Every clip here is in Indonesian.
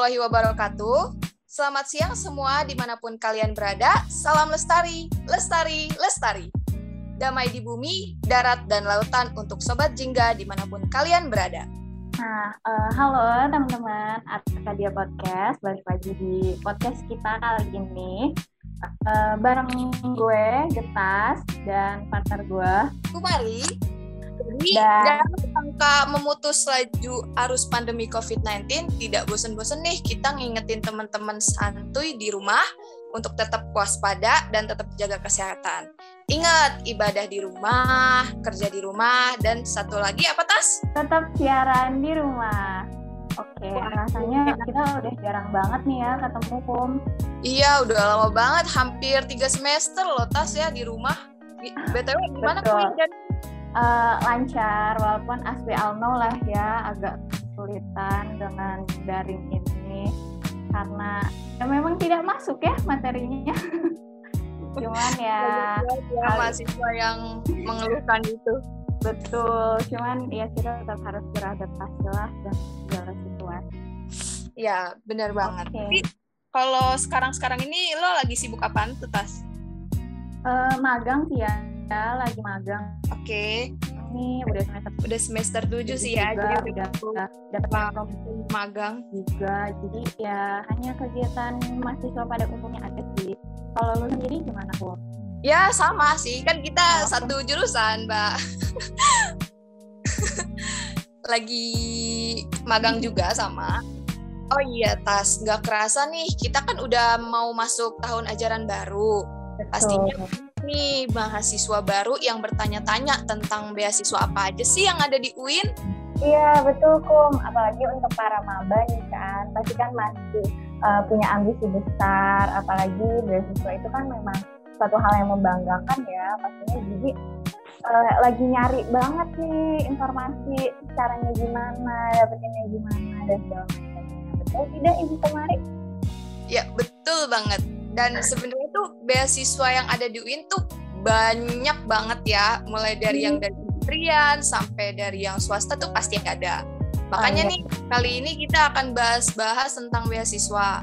Warahmatullahi wabarakatuh. Selamat siang semua di mana pun kalian berada. Salam lestari, lestari, lestari. Damai di bumi, darat, dan lautan untuk Sobat Jingga di mana pun kalian berada. Nah, uh, halo teman-teman Arkadia Podcast. Balik lagi di podcast kita kali ini. Uh, bareng gue, Getas, dan partner gue. Kumari. Jadi Dan- jangan sangka memutus laju arus pandemi COVID-19, tidak bosen-bosen nih kita ngingetin teman-teman santuy di rumah untuk tetap waspada dan tetap jaga kesehatan. Ingat, ibadah di rumah, kerja di rumah, dan satu lagi apa tas? Tetap siaran di rumah. Oke, rasanya kita udah jarang banget nih ya ketemu, Kum. Iya, udah lama banget, hampir tiga semester loh tas ya di rumah. BTW gimana Betul. Eh, lancar, walaupun as we all know lah ya, agak kesulitan dengan daring ini. Karena ya memang tidak masuk ya materinya. Cuman ya... ya, mahasiswa yang mengeluhkan itu. Betul, cuman ya kita tetap harus beradaptasi lah dan segala situasi. Ya, benar banget. Oke. Tapi kalau sekarang-sekarang ini lo lagi sibuk apaan tuh, Tas? Eh, magang sih ya, ya, lagi magang. Oke, Ini udah semester udah semester 7 sih ya, juga, jadi udah, udah dapat magang. juga. Jadi ya hanya kegiatan mahasiswa pada umumnya aja sih. Kalau lu sendiri gimana, Bu? Ya, sama sih. Kan kita Oh. satu jurusan, Mbak. lagi magang juga sama. Oh iya, Tas. Nggak kerasa nih, kita kan udah mau masuk tahun ajaran baru. Pastinya nih mahasiswa baru yang bertanya-tanya tentang beasiswa apa aja sih yang ada di UIN? Iya betul kum, apalagi untuk para maba nih kan, pasti kan masih uh, punya ambisi besar, apalagi beasiswa itu kan memang suatu hal yang membanggakan ya pastinya. Jadi uh, lagi nyari banget nih informasi caranya gimana, dapetinnya gimana dan segala macamnya. Betul tidak ibu kemari? Ya, betul banget. Dan sebenarnya tuh beasiswa yang ada di UIN tuh banyak banget ya, mulai dari yang dari kementerian sampai dari yang swasta tuh pasti ada. Makanya iya. nih kali ini kita akan bahas-bahas tentang beasiswa.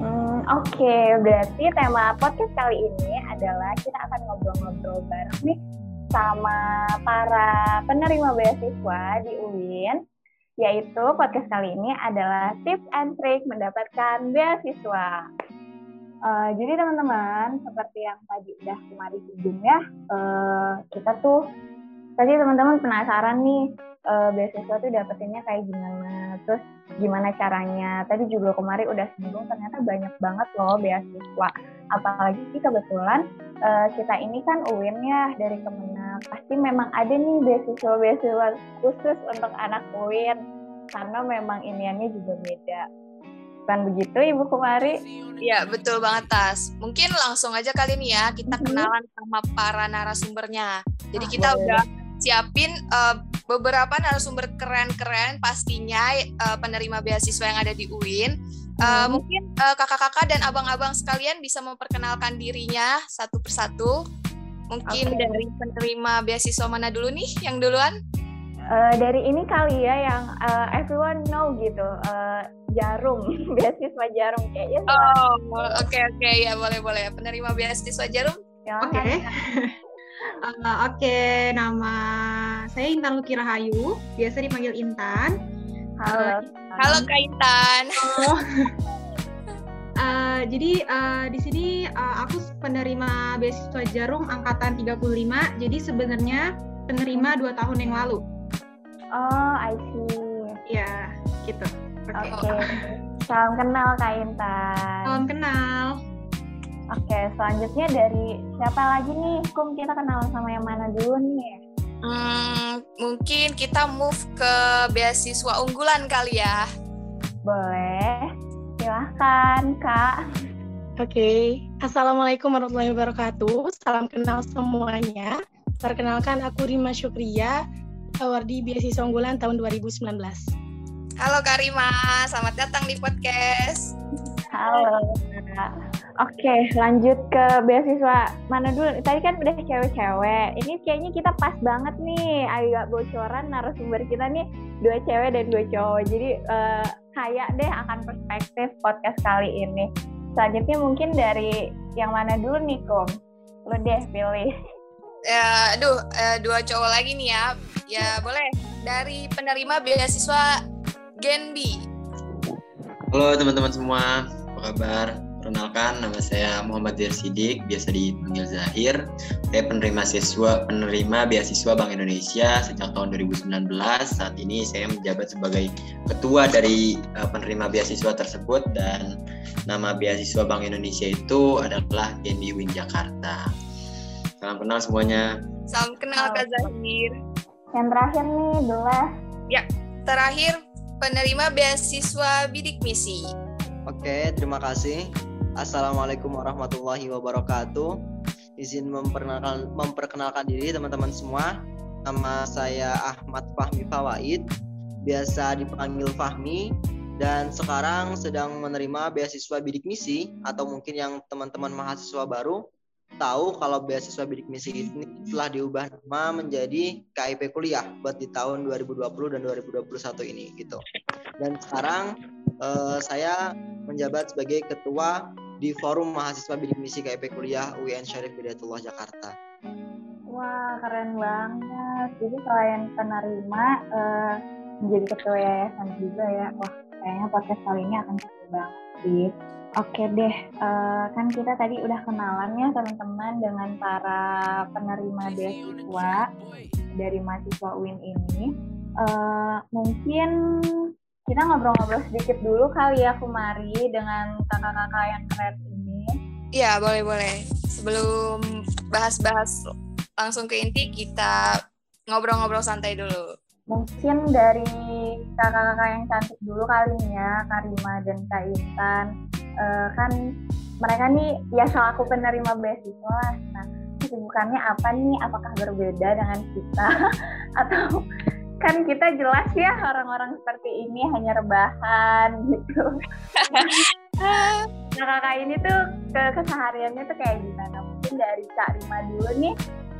Hmm, Oke, berarti tema podcast kali ini adalah kita akan ngobrol-ngobrol bareng nih sama para penerima beasiswa di UIN. Yaitu podcast kali ini adalah tips and trick mendapatkan beasiswa. Eh, jadi teman-teman, seperti yang tadi udah kemarin singgung ya, eh, kita tuh tadi teman-teman penasaran nih eh, beasiswa tuh dapetinnya kayak gimana, terus gimana caranya. Tadi juga kemarin udah singgung ternyata banyak banget loh beasiswa. Apalagi kebetulan eh, kita ini kan UIN ya dari Kemenang. Pasti memang ada nih beasiswa-beasiswa khusus untuk anak UIN karena memang iniannya juga beda. Bukan begitu Ibu Kumari? Iya, betul banget Tas. Mungkin langsung aja kali ini ya kita Mhm. kenalan sama para narasumbernya. Jadi Ah, kita boleh. udah siapin eh, beberapa narasumber keren-keren pastinya eh, penerima beasiswa yang ada di UIN. Eh, Hmm. Mungkin eh, kakak-kakak dan abang-abang sekalian bisa memperkenalkan dirinya satu persatu. Mungkin Oke. dari penerima beasiswa mana dulu nih yang duluan? Eh, dari ini kali ya yang eh, everyone know gitu, eh, jarum, beasiswa jarum kayaknya. Oh, oke oke ya boleh boleh. Penerima beasiswa Jarum. Silahkan. Oke. Uh, Oke, nama saya Intan Luki Rahayu, biasa dipanggil Intan. Halo. Halo Kak Intan. Uh, jadi uh, di sini uh, aku penerima beasiswa Jarum angkatan 35. Jadi sebenarnya penerima dua tahun yang lalu. Oh, I see. Ya, gitu. Oke. Oke. Salam kenal Kak Intan. Salam kenal. Oke, selanjutnya dari siapa lagi nih? Kum, kita kenalan sama yang mana dulu nih? Hmm, mungkin kita move ke beasiswa unggulan kali ya. Boleh. Silahkan, Kak. Oke, Assalamualaikum warahmatullahi wabarakatuh. Salam kenal semuanya. Perkenalkan aku Rima Syukria, awardi beasiswa unggulan tahun 2019. Halo Karima, selamat datang di podcast. Halo, Kak. Oke, lanjut ke beasiswa mana dulu? Tadi kan udah cewek-cewek. Ini kayaknya kita pas banget nih, agak bocoran narasumber kita nih dua cewek dan dua cowok. Jadi eh, kaya deh akan perspektif podcast kali ini. Selanjutnya mungkin dari yang mana dulu nih, Kom? Lu deh pilih. Ya, aduh, uh, dua cowok lagi nih ya. Ya, boleh. Dari penerima beasiswa Genbi. Halo teman-teman semua, apa kabar? Perkenalkan, nama saya Muhammad Zahir Sidik, biasa dipanggil Zahir. Saya penerima siswa penerima beasiswa Bank Indonesia sejak tahun 2019. Saat ini saya menjabat sebagai ketua dari uh, penerima beasiswa tersebut dan nama beasiswa Bank Indonesia itu adalah Gendi Win Jakarta. Salam kenal semuanya. Salam kenal Kak Zahir. Yang terakhir nih, Dula. Ya, terakhir penerima beasiswa bidik misi. Oke, terima kasih. Assalamualaikum warahmatullahi wabarakatuh. Izin memperkenalkan, memperkenalkan diri teman-teman semua. Nama saya Ahmad Fahmi Fawaid, biasa dipanggil Fahmi, dan sekarang sedang menerima beasiswa bidik misi atau mungkin yang teman-teman mahasiswa baru tahu kalau beasiswa bidik misi ini telah diubah nama menjadi KIP kuliah buat di tahun 2020 dan 2021 ini gitu. Dan sekarang eh, saya menjabat sebagai ketua di Forum Mahasiswa Bidik Misi KIP Kuliah UIN Syarif Hidayatullah Jakarta. Wah, keren banget. Jadi selain penerima uh, menjadi ketua yayasan juga ya. Wah, kayaknya podcast kali ini akan seru banget sih. Oke deh, uh, kan kita tadi udah kenalan ya teman-teman dengan para penerima beasiswa dari mahasiswa UIN ini. Uh, mungkin kita ngobrol-ngobrol sedikit dulu kali ya Kumari dengan kakak-kakak yang keren ini. Iya, boleh-boleh. Sebelum bahas-bahas langsung ke inti, kita ngobrol-ngobrol santai dulu. Mungkin dari kakak-kakak yang cantik dulu kali ini ya, Karima dan Kak Intan. Uh, kan mereka nih ya selaku penerima beasiswa. Nah, kesibukannya apa nih? Apakah berbeda dengan kita? Atau kan kita jelas ya orang-orang seperti ini hanya rebahan gitu. nah kakak ini tuh ke kesehariannya tuh kayak gimana? Mungkin dari Kak Rima dulu nih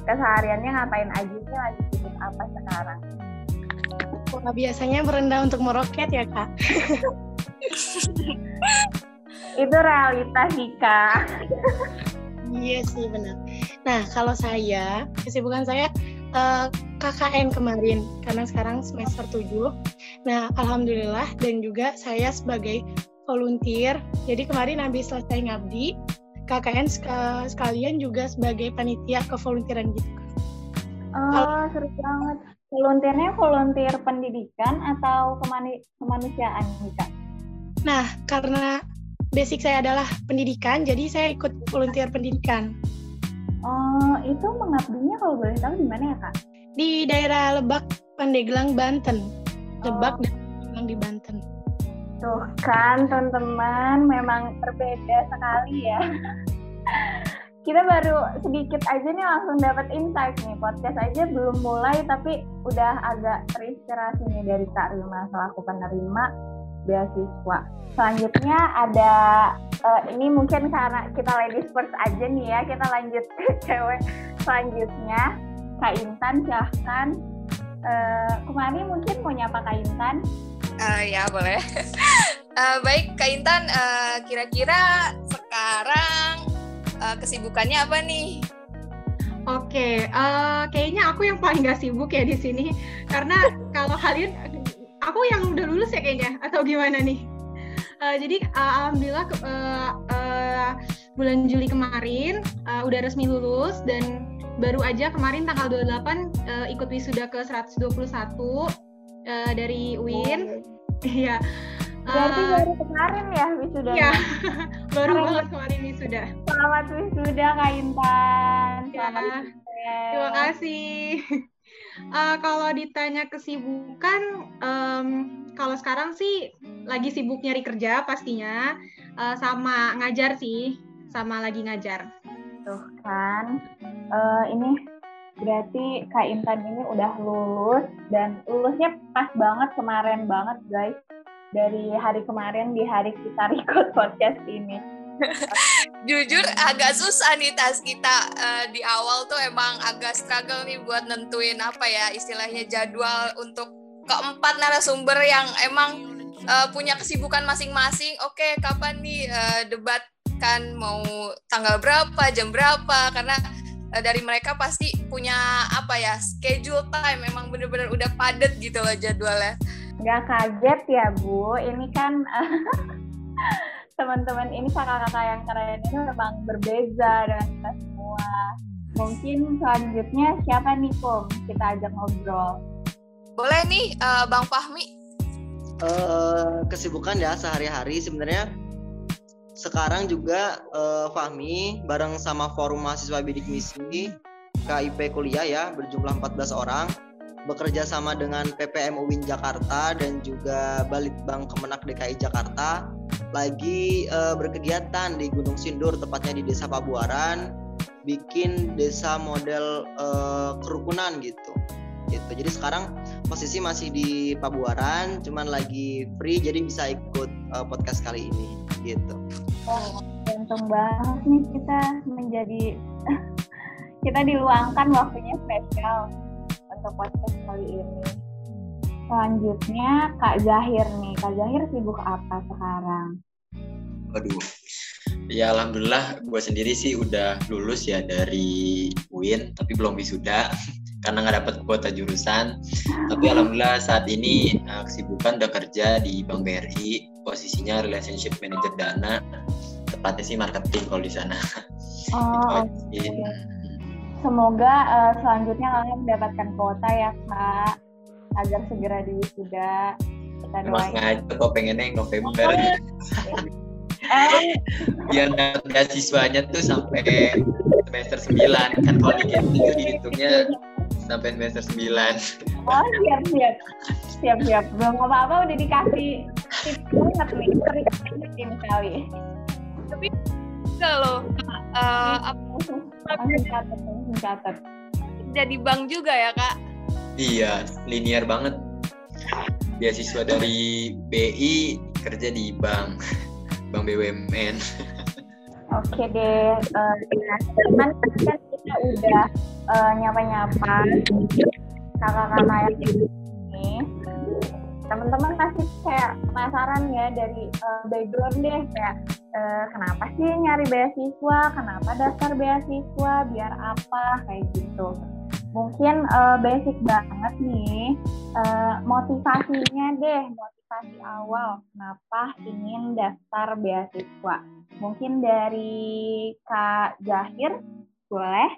kesehariannya ngapain aja sih lagi sibuk apa sekarang? Wah, biasanya merendah untuk meroket ya kak. Itu realitas sih kak. iya sih benar. Nah kalau saya kesibukan saya uh, KKN kemarin karena sekarang semester 7. Nah, alhamdulillah dan juga saya sebagai volunteer. Jadi kemarin habis selesai ngabdi, KKN sekalian juga sebagai panitia ke volunteeran gitu. Oh, seru banget. Volunteernya volunteer pendidikan atau kemani kemanusiaan Kak? Nah, karena basic saya adalah pendidikan, jadi saya ikut volunteer pendidikan. Oh, itu mengabdinya kalau boleh tahu di mana ya, Kak? di daerah Lebak, Pandeglang, Banten. Lebak oh. dan Pandeglang di Banten. Tuh kan teman-teman, memang berbeda sekali ya. Kita baru sedikit aja nih langsung dapat insight nih. Podcast aja belum mulai tapi udah agak terinspirasi nih dari Kak Rima selaku penerima beasiswa. Selanjutnya ada uh, ini mungkin karena kita ladies first aja nih ya, kita lanjut ke cewek selanjutnya Kak Intan silahkan. Uh, kemarin mungkin mau nyapa Kak Intan? Uh, ya boleh. uh, baik Kak Intan, uh, kira-kira sekarang uh, kesibukannya apa nih? Oke, okay, uh, kayaknya aku yang paling gak sibuk ya di sini karena kalau kalian aku yang udah lulus ya kayaknya atau gimana nih? Uh, jadi uh, alhamdulillah uh, uh, bulan Juli kemarin uh, udah resmi lulus dan baru aja kemarin tanggal 28 uh, ikut wisuda ke 121 uh, dari UIN. Iya. Oh. Berarti uh, baru kemarin ya wisuda. Iya. baru banget kemarin wisuda. Selamat wisuda Kak Intan. Ya. Terima kasih. Uh, kalau ditanya kesibukan, um, kalau sekarang sih lagi sibuk nyari kerja pastinya, uh, sama ngajar sih, sama lagi ngajar. Tuh kan, uh, ini berarti Kak Intan ini udah lulus dan lulusnya pas banget kemarin banget guys dari hari kemarin di hari kita record podcast ini. Jujur agak susah nih tas kita uh, di awal tuh emang agak struggle nih buat nentuin apa ya istilahnya jadwal untuk keempat narasumber yang emang uh, punya kesibukan masing-masing. Oke, kapan nih uh, debat kan mau tanggal berapa, jam berapa? Karena uh, dari mereka pasti punya apa ya schedule time. Memang bener-bener udah padet gitu loh jadwalnya. Gak kaget ya Bu, ini kan teman-teman ini kakak-kakak yang keren ini memang berbeza dengan kita semua. Mungkin selanjutnya siapa nih Kum? Kita ajak ngobrol. Boleh nih uh, Bang Fahmi. Uh, kesibukan ya sehari-hari sebenarnya sekarang juga uh, Fahmi bareng sama forum mahasiswa bidik misi KIP kuliah ya berjumlah 14 orang bekerja sama dengan PPM UIN Jakarta dan juga Balitbang Kemenak DKI Jakarta lagi uh, berkegiatan di Gunung Sindur tepatnya di Desa Pabuaran bikin desa model uh, kerukunan gitu. Gitu. Jadi sekarang posisi masih di Pabuaran cuman lagi free jadi bisa ikut uh, podcast kali ini. Gitu. Oh untung banget nih kita menjadi kita diluangkan waktunya spesial untuk podcast kali ini selanjutnya Kak Zahir nih Kak Zahir sibuk apa sekarang Waduh, ya alhamdulillah gue sendiri sih udah lulus ya dari UIN tapi belum wisuda karena nggak dapat kuota jurusan. Tapi alhamdulillah saat ini uh, kesibukan udah kerja di Bank BRI, posisinya relationship manager dana, tepatnya sih marketing kalau di sana. Oh, okay. Semoga uh, selanjutnya kalian mendapatkan kuota ya kak, agar segera diwisuda. Kita doain. Emang sengaja kok pengennya November. biar dapat beasiswanya tuh sampai semester 9 kan kalau di game itu dihitungnya sampai semester 9 oh siap siap siap siap belum apa-apa udah dikasih tips banget nih. Kali tapi kalau uh, langsung catat langsung catat jadi bank juga ya kak iya linear banget beasiswa dari BI kerja di bank Bank BUMN. Oke deh, uh, kan kita udah uh, nyapa-nyapa kakak-kakak yang ini. Teman-teman pasti kayak penasaran ya dari uh, background deh kayak uh, kenapa sih nyari beasiswa, kenapa daftar beasiswa, biar apa kayak gitu. Mungkin uh, basic banget nih uh, motivasinya deh, motivasi awal kenapa ingin daftar beasiswa? Mungkin dari Kak Jahir, boleh?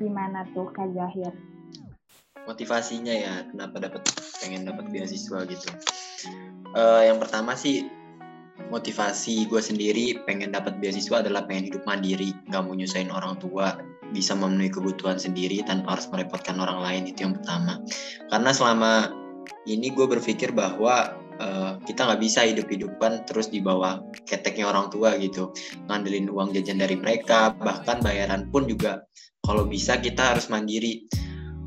Gimana tuh Kak Jahir? Motivasinya ya, kenapa dapat pengen dapat beasiswa gitu? Uh, yang pertama sih motivasi gue sendiri pengen dapat beasiswa adalah pengen hidup mandiri, nggak mau nyusahin orang tua, bisa memenuhi kebutuhan sendiri tanpa harus merepotkan orang lain itu yang pertama. Karena selama ini gue berpikir bahwa uh, kita nggak bisa hidup-hidupan terus di bawah keteknya orang tua gitu. Ngandelin uang jajan dari mereka bahkan bayaran pun juga kalau bisa kita harus mandiri.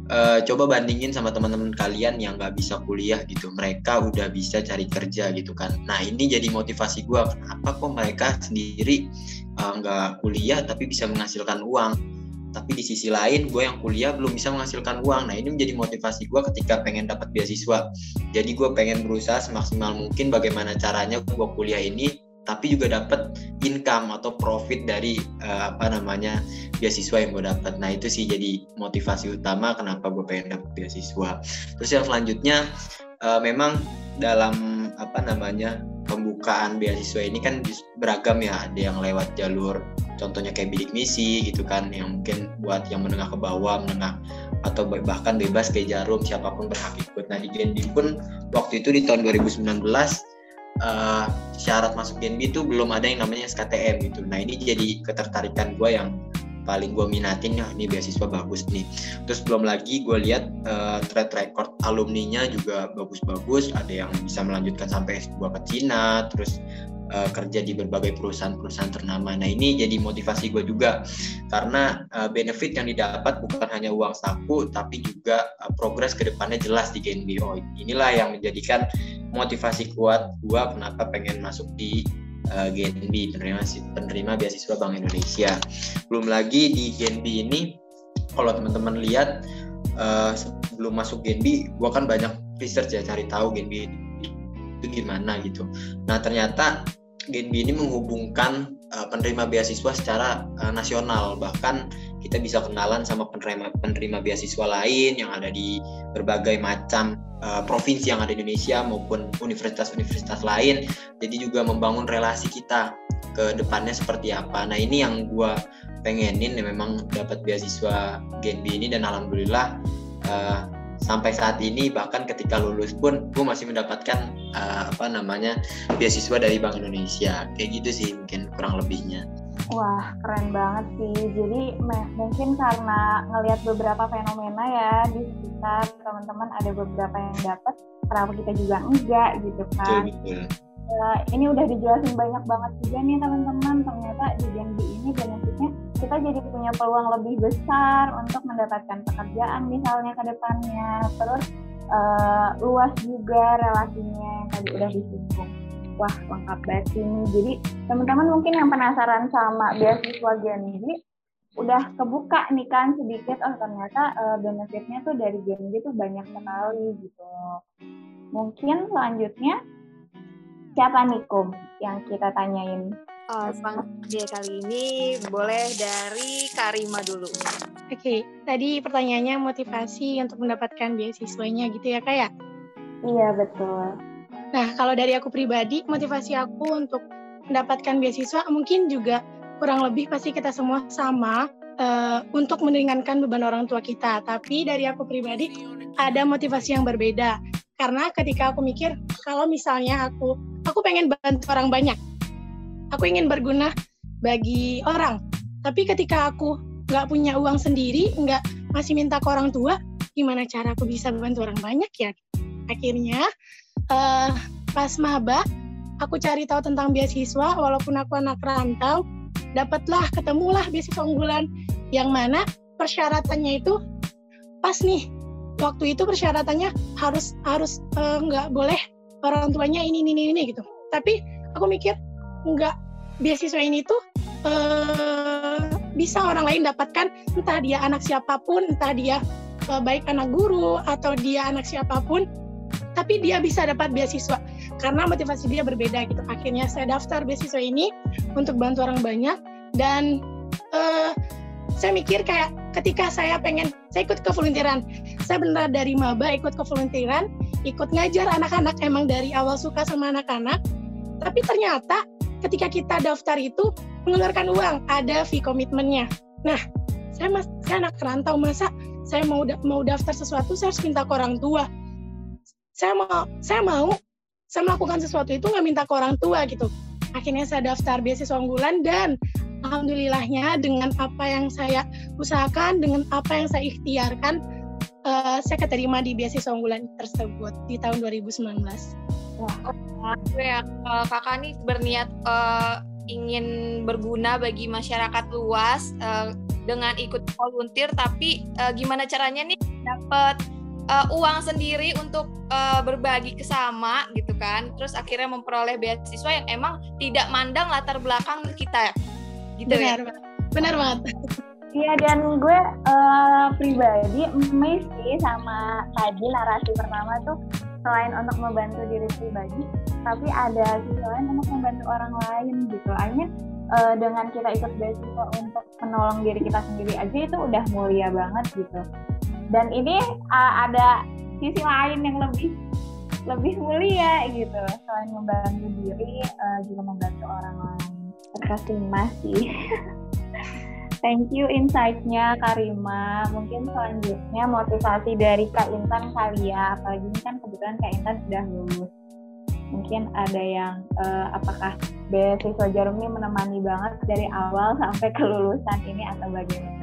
Uh, coba bandingin sama teman-teman kalian yang nggak bisa kuliah gitu. Mereka udah bisa cari kerja gitu kan. Nah ini jadi motivasi gue kenapa kok mereka sendiri eh, nggak uh, kuliah tapi bisa menghasilkan uang tapi di sisi lain gue yang kuliah belum bisa menghasilkan uang nah ini menjadi motivasi gue ketika pengen dapat beasiswa jadi gue pengen berusaha semaksimal mungkin bagaimana caranya gue kuliah ini tapi juga dapat income atau profit dari uh, apa namanya beasiswa yang gue dapat. Nah itu sih jadi motivasi utama kenapa gue pengen dapat beasiswa. Terus yang selanjutnya uh, memang dalam apa namanya pembukaan beasiswa ini kan beragam ya. Ada yang lewat jalur contohnya kayak bidik misi gitu kan yang mungkin buat yang menengah ke bawah menengah atau bahkan bebas kayak jarum siapa pun berhak ikut nah di Genbi pun waktu itu di tahun 2019 uh, eh, syarat masuk Genbi itu belum ada yang namanya SKTM gitu nah ini jadi ketertarikan gue yang paling gue minatin ya ini beasiswa bagus nih terus belum lagi gue lihat uh, track record alumninya juga bagus-bagus ada yang bisa melanjutkan sampai S2 ke Cina terus uh, kerja di berbagai perusahaan-perusahaan ternama. Nah ini jadi motivasi gue juga karena uh, benefit yang didapat bukan hanya uang saku tapi juga uh, progres ke depannya jelas di GNBO. Inilah yang menjadikan motivasi kuat gue kenapa pengen masuk di uh, GNB penerima penerima beasiswa Bank Indonesia. Belum lagi di GNB ini kalau teman-teman lihat uh, sebelum masuk GNB, gue kan banyak research ya cari tahu GNB itu gimana gitu. Nah ternyata Genbi ini menghubungkan uh, penerima beasiswa secara uh, nasional bahkan kita bisa kenalan sama penerima penerima beasiswa lain yang ada di berbagai macam uh, provinsi yang ada di Indonesia maupun universitas-universitas lain. Jadi juga membangun relasi kita ke depannya seperti apa. Nah ini yang gue pengenin ya memang dapat beasiswa Genbi ini dan alhamdulillah uh, sampai saat ini bahkan ketika lulus pun gue masih mendapatkan uh, apa namanya beasiswa dari Bank Indonesia kayak gitu sih mungkin kurang lebihnya. Wah keren banget sih. Jadi mungkin karena ngelihat beberapa fenomena ya di sekitar teman-teman ada beberapa yang dapat, kenapa kita juga enggak gitu kan? Betul, betul. Uh, ini udah dijelasin banyak banget juga nih teman-teman. Ternyata di Genbi ini benefitnya kita jadi punya peluang lebih besar untuk mendapatkan pekerjaan misalnya ke depannya terus uh, luas juga relasinya yang tadi udah disinggung wah lengkap banget ini jadi teman-teman mungkin yang penasaran sama beasiswa Genji udah kebuka nih kan sedikit oh ternyata uh, benefitnya tuh dari Genji tuh banyak sekali gitu mungkin selanjutnya siapa nih Kum yang kita tanyain uh, dia kali ini boleh dari Karima dulu. Oke, okay. tadi pertanyaannya motivasi untuk mendapatkan beasiswanya gitu ya Kak ya? Iya betul. Nah kalau dari aku pribadi, motivasi aku untuk mendapatkan beasiswa mungkin juga kurang lebih pasti kita semua sama uh, untuk meringankan beban orang tua kita. Tapi dari aku pribadi ada motivasi yang berbeda. Karena ketika aku mikir kalau misalnya aku aku pengen bantu orang banyak, aku ingin berguna bagi orang. Tapi ketika aku nggak punya uang sendiri, nggak masih minta ke orang tua, gimana cara aku bisa bantu orang banyak ya? Akhirnya uh, pas maba, aku cari tahu tentang beasiswa, walaupun aku anak rantau, dapatlah ketemulah beasiswa unggulan yang mana persyaratannya itu pas nih. Waktu itu persyaratannya harus harus uh, nggak boleh orang tuanya ini ini ini gitu. Tapi aku mikir nggak beasiswa ini tuh uh, bisa orang lain dapatkan entah dia anak siapa pun entah dia uh, baik anak guru atau dia anak siapa pun tapi dia bisa dapat beasiswa. Karena motivasi dia berbeda gitu. Akhirnya saya daftar beasiswa ini untuk bantu orang banyak. Dan uh, saya mikir kayak ketika saya pengen saya ikut ke volunteeran saya benar dari maba ikut ke volunteeran ikut ngajar anak-anak. Emang dari awal suka sama anak-anak. Tapi ternyata ketika kita daftar itu mengeluarkan uang, ada fee komitmennya. Nah, saya mas, saya anak kerantau masa saya mau mau daftar sesuatu saya harus minta ke orang tua. Saya mau saya mau saya melakukan sesuatu itu nggak minta ke orang tua gitu. Akhirnya saya daftar beasiswa unggulan dan alhamdulillahnya dengan apa yang saya usahakan, dengan apa yang saya ikhtiarkan, uh, saya keterima di beasiswa unggulan tersebut di tahun 2019. Wah, ya, kakak nih berniat uh, ingin berguna bagi masyarakat luas uh, dengan ikut volunteer, tapi uh, gimana caranya nih dapat uh, uang sendiri untuk uh, berbagi ke sama gitu kan, terus akhirnya memperoleh beasiswa yang emang tidak mandang latar belakang kita, gitu benar, ya. Benar banget. Iya dan gue uh, pribadi amazed sih sama tadi narasi pertama tuh selain untuk membantu diri pribadi tapi ada sisi lain untuk membantu orang lain gitu akhirnya uh, dengan kita ikut beasiswa untuk menolong diri kita sendiri aja itu udah mulia banget gitu dan ini uh, ada sisi lain yang lebih lebih mulia gitu selain membantu diri uh, juga membantu orang lain terkesima sih Thank you insight-nya Karima. Mungkin selanjutnya motivasi dari Kak Intan kali ya. Apalagi ini kan kebetulan Kak Intan sudah lulus. Mungkin ada yang uh, apakah beasiswa Jarum ini menemani banget dari awal sampai kelulusan ini atau bagaimana?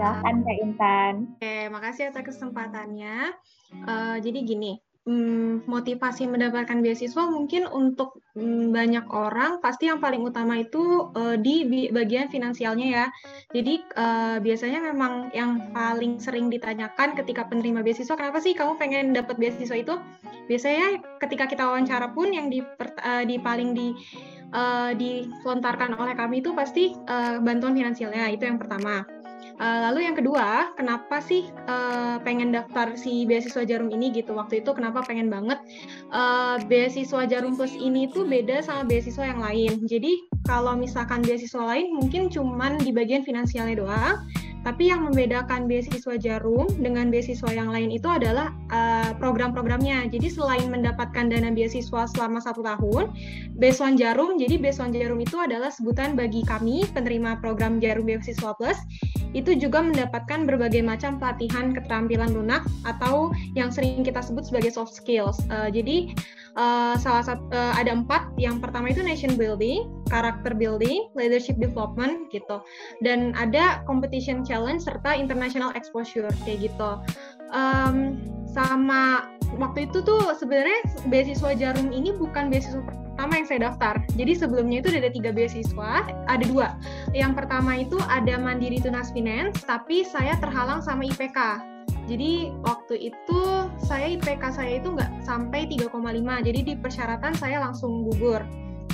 Silahkan Kak Intan. Oke, makasih atas kesempatannya. Uh, jadi gini, hmm, motivasi mendapatkan beasiswa mungkin untuk hmm, banyak orang pasti yang paling utama itu uh, di bagian finansialnya ya. Jadi uh, biasanya memang yang paling sering ditanyakan ketika penerima beasiswa, kenapa sih kamu pengen dapat beasiswa itu? Biasanya ketika kita wawancara pun yang di, uh, di paling di uh, dilontarkan oleh kami itu pasti uh, bantuan finansialnya itu yang pertama. Uh, lalu yang kedua, kenapa sih uh, pengen daftar si beasiswa Jarum ini gitu? Waktu itu kenapa pengen banget uh, beasiswa Jarum Plus ini tuh beda sama beasiswa yang lain. Jadi kalau misalkan beasiswa lain mungkin cuman di bagian finansialnya doang, tapi yang membedakan beasiswa Jarum dengan beasiswa yang lain itu adalah uh, program-programnya. Jadi selain mendapatkan dana beasiswa selama satu tahun, Beasiswa Jarum, jadi Beasiswa Jarum itu adalah sebutan bagi kami penerima program Jarum Beasiswa Plus, itu juga mendapatkan berbagai macam pelatihan keterampilan lunak atau yang sering kita sebut sebagai soft skills. Uh, jadi uh, salah satu uh, ada empat. Yang pertama itu nation building, character building, leadership development gitu, dan ada competition challenge serta international exposure kayak gitu. Um, sama waktu itu tuh sebenarnya beasiswa Jarum ini bukan beasiswa pertama yang saya daftar. Jadi sebelumnya itu ada tiga beasiswa, ada dua. Yang pertama itu ada Mandiri Tunas Finance, tapi saya terhalang sama IPK. Jadi waktu itu saya IPK saya itu nggak sampai 3,5. Jadi di persyaratan saya langsung gugur.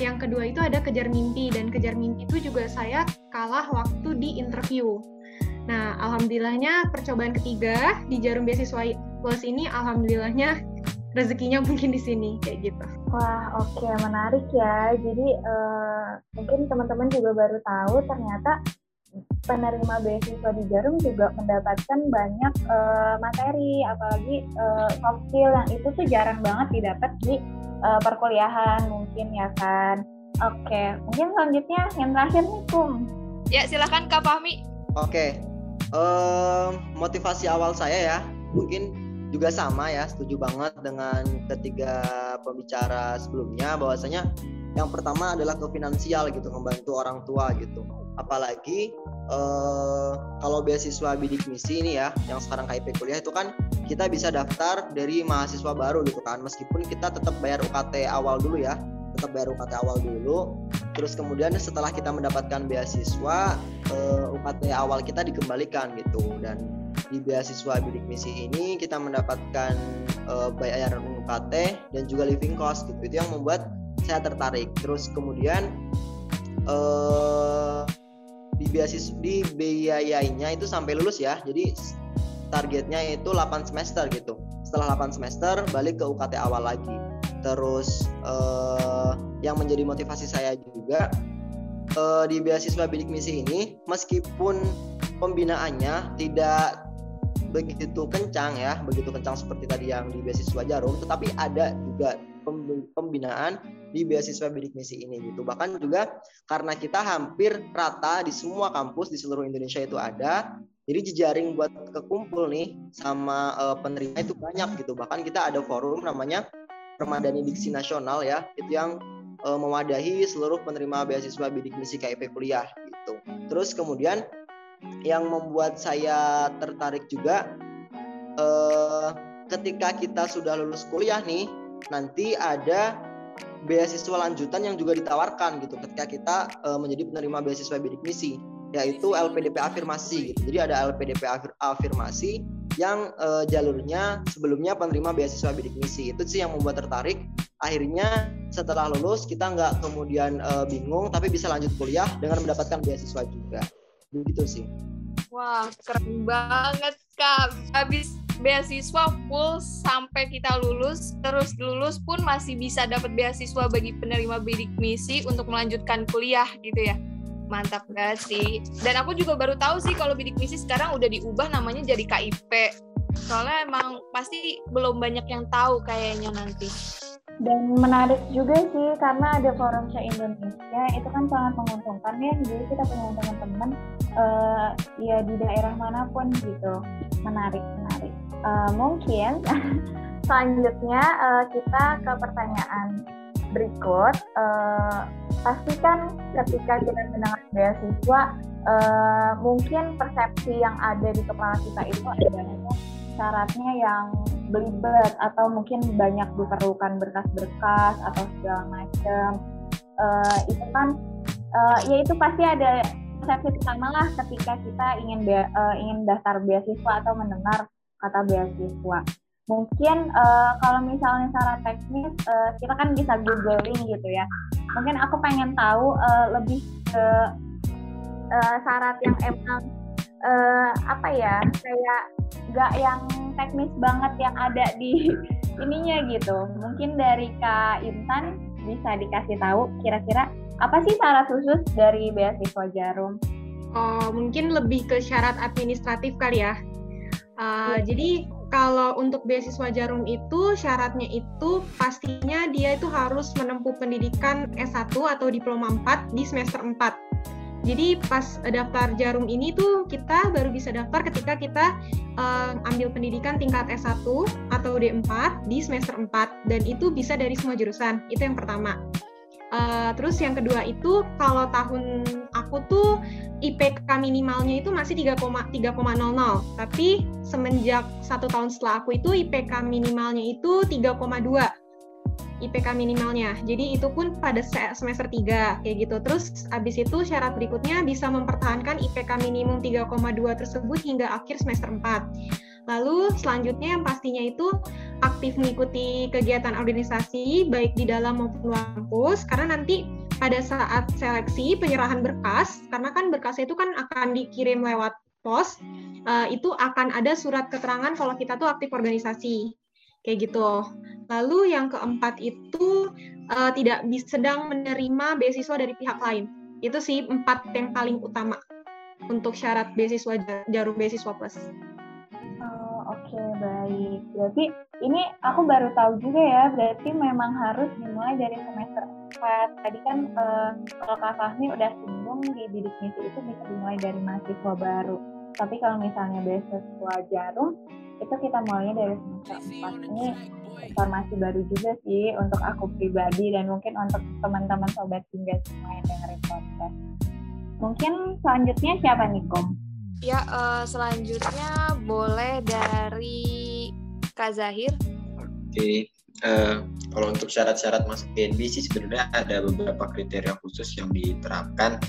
Yang kedua itu ada kejar mimpi dan kejar mimpi itu juga saya kalah waktu di interview. Nah, alhamdulillahnya percobaan ketiga di Jarum Beasiswa Plus ini alhamdulillahnya rezekinya mungkin di sini kayak gitu. Wah, oke, okay, menarik ya. Jadi uh, mungkin teman-teman juga baru tahu ternyata penerima beasiswa di Jarum juga mendapatkan banyak uh, materi, apalagi uh, soft skill yang itu tuh jarang banget didapat di uh, perkuliahan mungkin ya kan. Oke, okay. mungkin selanjutnya yang terakhir nih Kum. Ya silahkan Kak Fahmi. Oke, okay. uh, motivasi awal saya ya mungkin juga sama ya, setuju banget dengan ketiga pembicara sebelumnya bahwasanya yang pertama adalah ke finansial gitu, membantu orang tua gitu. Apalagi uh, kalau beasiswa bidik misi ini ya yang sekarang KIP kuliah itu kan kita bisa daftar dari mahasiswa baru gitu kan. Meskipun kita tetap bayar UKT awal dulu ya tetap bayar UKT awal dulu. Terus kemudian setelah kita mendapatkan beasiswa eh, UKT awal kita dikembalikan gitu. Dan di beasiswa bidik misi ini kita mendapatkan uh, bayaran UKT dan juga living cost gitu itu yang membuat saya tertarik terus kemudian uh, di beasiswa di biayainya itu sampai lulus ya. Jadi targetnya itu 8 semester gitu. Setelah 8 semester balik ke UKT awal lagi. Terus eh, yang menjadi motivasi saya juga eh, di beasiswa bidik misi ini meskipun pembinaannya tidak begitu kencang ya, begitu kencang seperti tadi yang di beasiswa Jarum, tetapi ada juga pembinaan di beasiswa bidik misi ini gitu. Bahkan juga karena kita hampir rata di semua kampus di seluruh Indonesia itu ada, jadi jejaring buat kekumpul nih sama uh, penerima itu banyak gitu. Bahkan kita ada forum namanya Permadani Diksi Nasional ya, itu yang uh, mewadahi seluruh penerima beasiswa bidik misi KIP kuliah gitu. Terus kemudian yang membuat saya tertarik juga uh, ketika kita sudah lulus kuliah nih, nanti ada beasiswa lanjutan yang juga ditawarkan gitu ketika kita uh, menjadi penerima beasiswa bidik misi yaitu LPDP afirmasi gitu. Jadi ada LPDP afir afirmasi yang uh, jalurnya sebelumnya penerima beasiswa bidik misi. Itu sih yang membuat tertarik. Akhirnya setelah lulus kita nggak kemudian uh, bingung tapi bisa lanjut kuliah dengan mendapatkan beasiswa juga. Begitu sih. Wah, keren banget Kak. Habis beasiswa full sampai kita lulus terus lulus pun masih bisa dapat beasiswa bagi penerima bidik misi untuk melanjutkan kuliah gitu ya mantap gak sih dan aku juga baru tahu sih kalau bidik misi sekarang udah diubah namanya jadi KIP soalnya emang pasti belum banyak yang tahu kayaknya nanti dan menarik juga sih karena ada forum se Indonesia itu kan sangat menguntungkan ya. Jadi kita punya teman-teman uh, ya di daerah mana pun gitu. Menarik menarik. Uh, mungkin selanjutnya uh, kita ke pertanyaan berikut. Uh, pastikan ketika kita mendengar beasiswa uh, mungkin persepsi yang ada di kepala kita itu adalah syaratnya yang belibet atau mungkin banyak diperlukan berkas-berkas atau segala macam uh, itu kan uh, ya itu pasti ada persepsi pertama lah ketika kita ingin uh, ingin daftar beasiswa atau mendengar kata beasiswa. Mungkin uh, kalau misalnya secara teknis uh, kita kan bisa googling gitu ya. Mungkin aku pengen tahu uh, lebih ke uh, syarat yang emang uh, apa ya kayak gak yang teknis banget yang ada di ininya gitu. Mungkin dari Kak Intan bisa dikasih tahu kira-kira apa sih syarat khusus dari beasiswa Jarum? Oh, mungkin lebih ke syarat administratif kali ya. Uh, ya. Jadi kalau untuk beasiswa Jarum itu syaratnya itu pastinya dia itu harus menempuh pendidikan S1 atau diploma 4 di semester 4. Jadi pas daftar Jarum ini tuh kita baru bisa daftar ketika kita uh, ambil pendidikan tingkat S1 atau D4 di semester 4 dan itu bisa dari semua jurusan. Itu yang pertama. Uh, terus yang kedua itu kalau tahun aku tuh IPK minimalnya itu masih 3,3,00 tapi semenjak satu tahun setelah aku itu IPK minimalnya itu 3,2 IPK minimalnya. Jadi itu pun pada semester 3 kayak gitu. Terus abis itu syarat berikutnya bisa mempertahankan IPK minimum 3,2 tersebut hingga akhir semester 4. Lalu selanjutnya yang pastinya itu aktif mengikuti kegiatan organisasi baik di dalam maupun luar kampus karena nanti pada saat seleksi penyerahan berkas karena kan berkas itu kan akan dikirim lewat pos uh, itu akan ada surat keterangan kalau kita tuh aktif organisasi kayak gitu. Lalu yang keempat itu uh, tidak sedang menerima beasiswa dari pihak lain. Itu sih empat yang paling utama untuk syarat beasiswa jarum beasiswa plus. Oh, Oke okay, baik. Berarti ini aku baru tahu juga ya. Berarti memang harus dimulai dari semester 4. Tadi kan uh, kalau Kak Fahmi udah singgung di bidik misi itu bisa dimulai dari mahasiswa baru. Tapi kalau misalnya beasiswa jarum itu kita mulainya dari semester 4 ini informasi baru juga sih untuk aku pribadi dan mungkin untuk teman-teman sobat hingga semua yang dengerin podcast. Mungkin selanjutnya siapa nih Kom? Ya uh, selanjutnya boleh dari Kak Zahir. Oke, uh, kalau untuk syarat-syarat masuk GNB sih sebenarnya ada beberapa kriteria khusus yang diterapkan.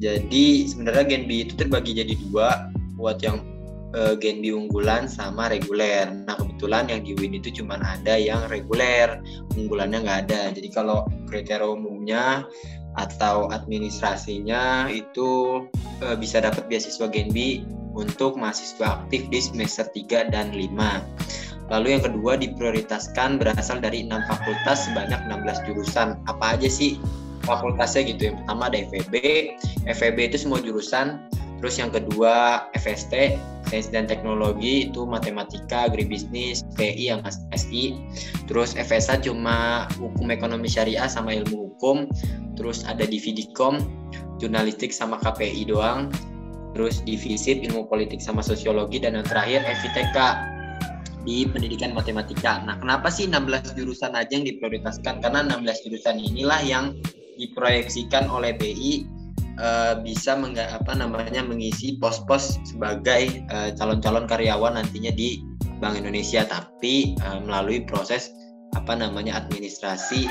Jadi sebenarnya GNB itu terbagi jadi dua buat yang uh, Genbi unggulan sama reguler. Nah kebetulan yang di Win itu cuma ada yang reguler, unggulannya nggak ada. Jadi kalau kriteria umumnya atau administrasinya itu uh, bisa dapat beasiswa Genbi untuk mahasiswa aktif di semester 3 dan 5. Lalu yang kedua diprioritaskan berasal dari enam fakultas sebanyak 16 jurusan. Apa aja sih fakultasnya gitu? Yang pertama ada FEB. FEB itu semua jurusan Terus yang kedua FST, Sains dan Teknologi itu matematika, agribisnis, PI yang SI. Terus FSA cuma hukum ekonomi syariah sama ilmu hukum. Terus ada Dividikom, jurnalistik sama KPI doang. Terus divisip ilmu politik sama sosiologi dan yang terakhir FITK di pendidikan matematika. Nah, kenapa sih 16 jurusan aja yang diprioritaskan? Karena 16 jurusan inilah yang diproyeksikan oleh BI uh, bisa mengga, apa namanya mengisi pos-pos sebagai eh, calon-calon karyawan nantinya di Bank Indonesia. Tapi uh, melalui proses apa namanya administrasi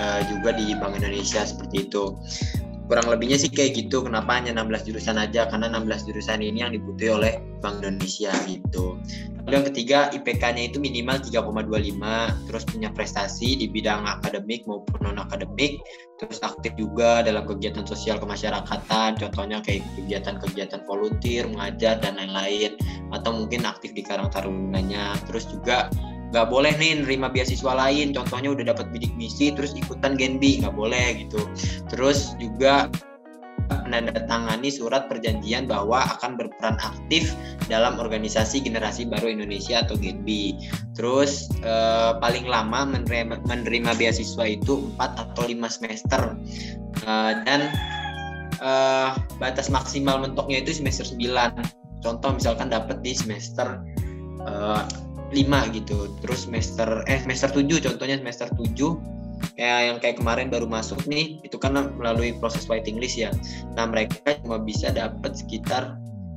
uh, juga di Bank Indonesia seperti itu kurang lebihnya sih kayak gitu kenapa hanya 16 jurusan aja? Karena 16 jurusan ini yang dibutuhi oleh Bank Indonesia gitu. Lalu yang ketiga IPK-nya itu minimal 3,25 terus punya prestasi di bidang akademik maupun non akademik terus aktif juga dalam kegiatan sosial kemasyarakatan contohnya kayak kegiatan-kegiatan volunteer mengajar dan lain-lain atau mungkin aktif di Karang Tarunanya terus juga nggak boleh nih nerima beasiswa lain contohnya udah dapat bidik misi terus ikutan Genbi nggak boleh gitu terus juga menandatangani surat perjanjian bahwa akan berperan aktif dalam organisasi generasi baru Indonesia atau Genbi. Terus eh, paling lama menerima, menerima beasiswa itu 4 atau 5 semester. Eh, dan eh, batas maksimal mentoknya itu semester 9. Contoh misalkan dapat di semester eh, 5 gitu. Terus semester eh semester 7 contohnya semester 7 kayak yang kayak kemarin baru masuk nih itu kan melalui proses waiting list ya. Nah mereka cuma bisa dapat sekitar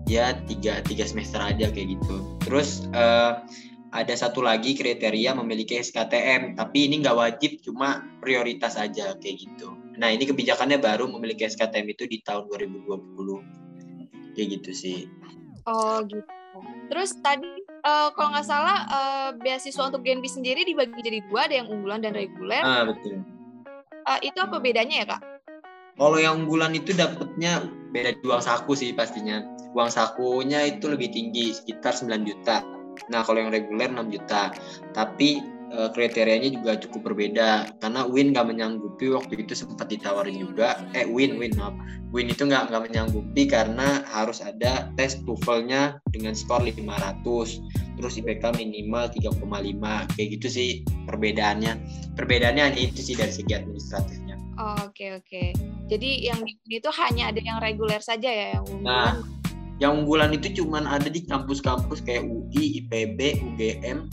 ya tiga tiga semester aja kayak gitu. Terus uh, ada satu lagi kriteria memiliki SKTM tapi ini nggak wajib cuma prioritas aja kayak gitu. Nah ini kebijakannya baru memiliki SKTM itu di tahun 2020 kayak gitu sih. Oh gitu. Terus tadi uh, kalau nggak salah uh, beasiswa untuk Genbi sendiri dibagi jadi dua, ada yang unggulan dan reguler. Ah betul. Uh, itu apa bedanya ya kak? Kalau yang unggulan itu dapatnya beda dua saku sih pastinya. uang sakunya itu lebih tinggi sekitar 9 juta. Nah kalau yang reguler 6 juta. Tapi uh, kriterianya juga cukup berbeda. Karena Win nggak menyanggupi waktu itu sempat ditawarin juga. Eh Win Win maaf. Win itu nggak nggak menyanggupi karena harus ada tes TOEFL-nya dengan skor 500 terus IPK minimal 3,5 kayak gitu sih perbedaannya. Perbedaannya hanya itu sih dari segi administratifnya. Oh, oke okay, oke. Okay. jadi yang itu hanya ada yang reguler saja ya yang unggulan? nah yang unggulan itu cuman ada di kampus-kampus kayak UI, IPB, UGM,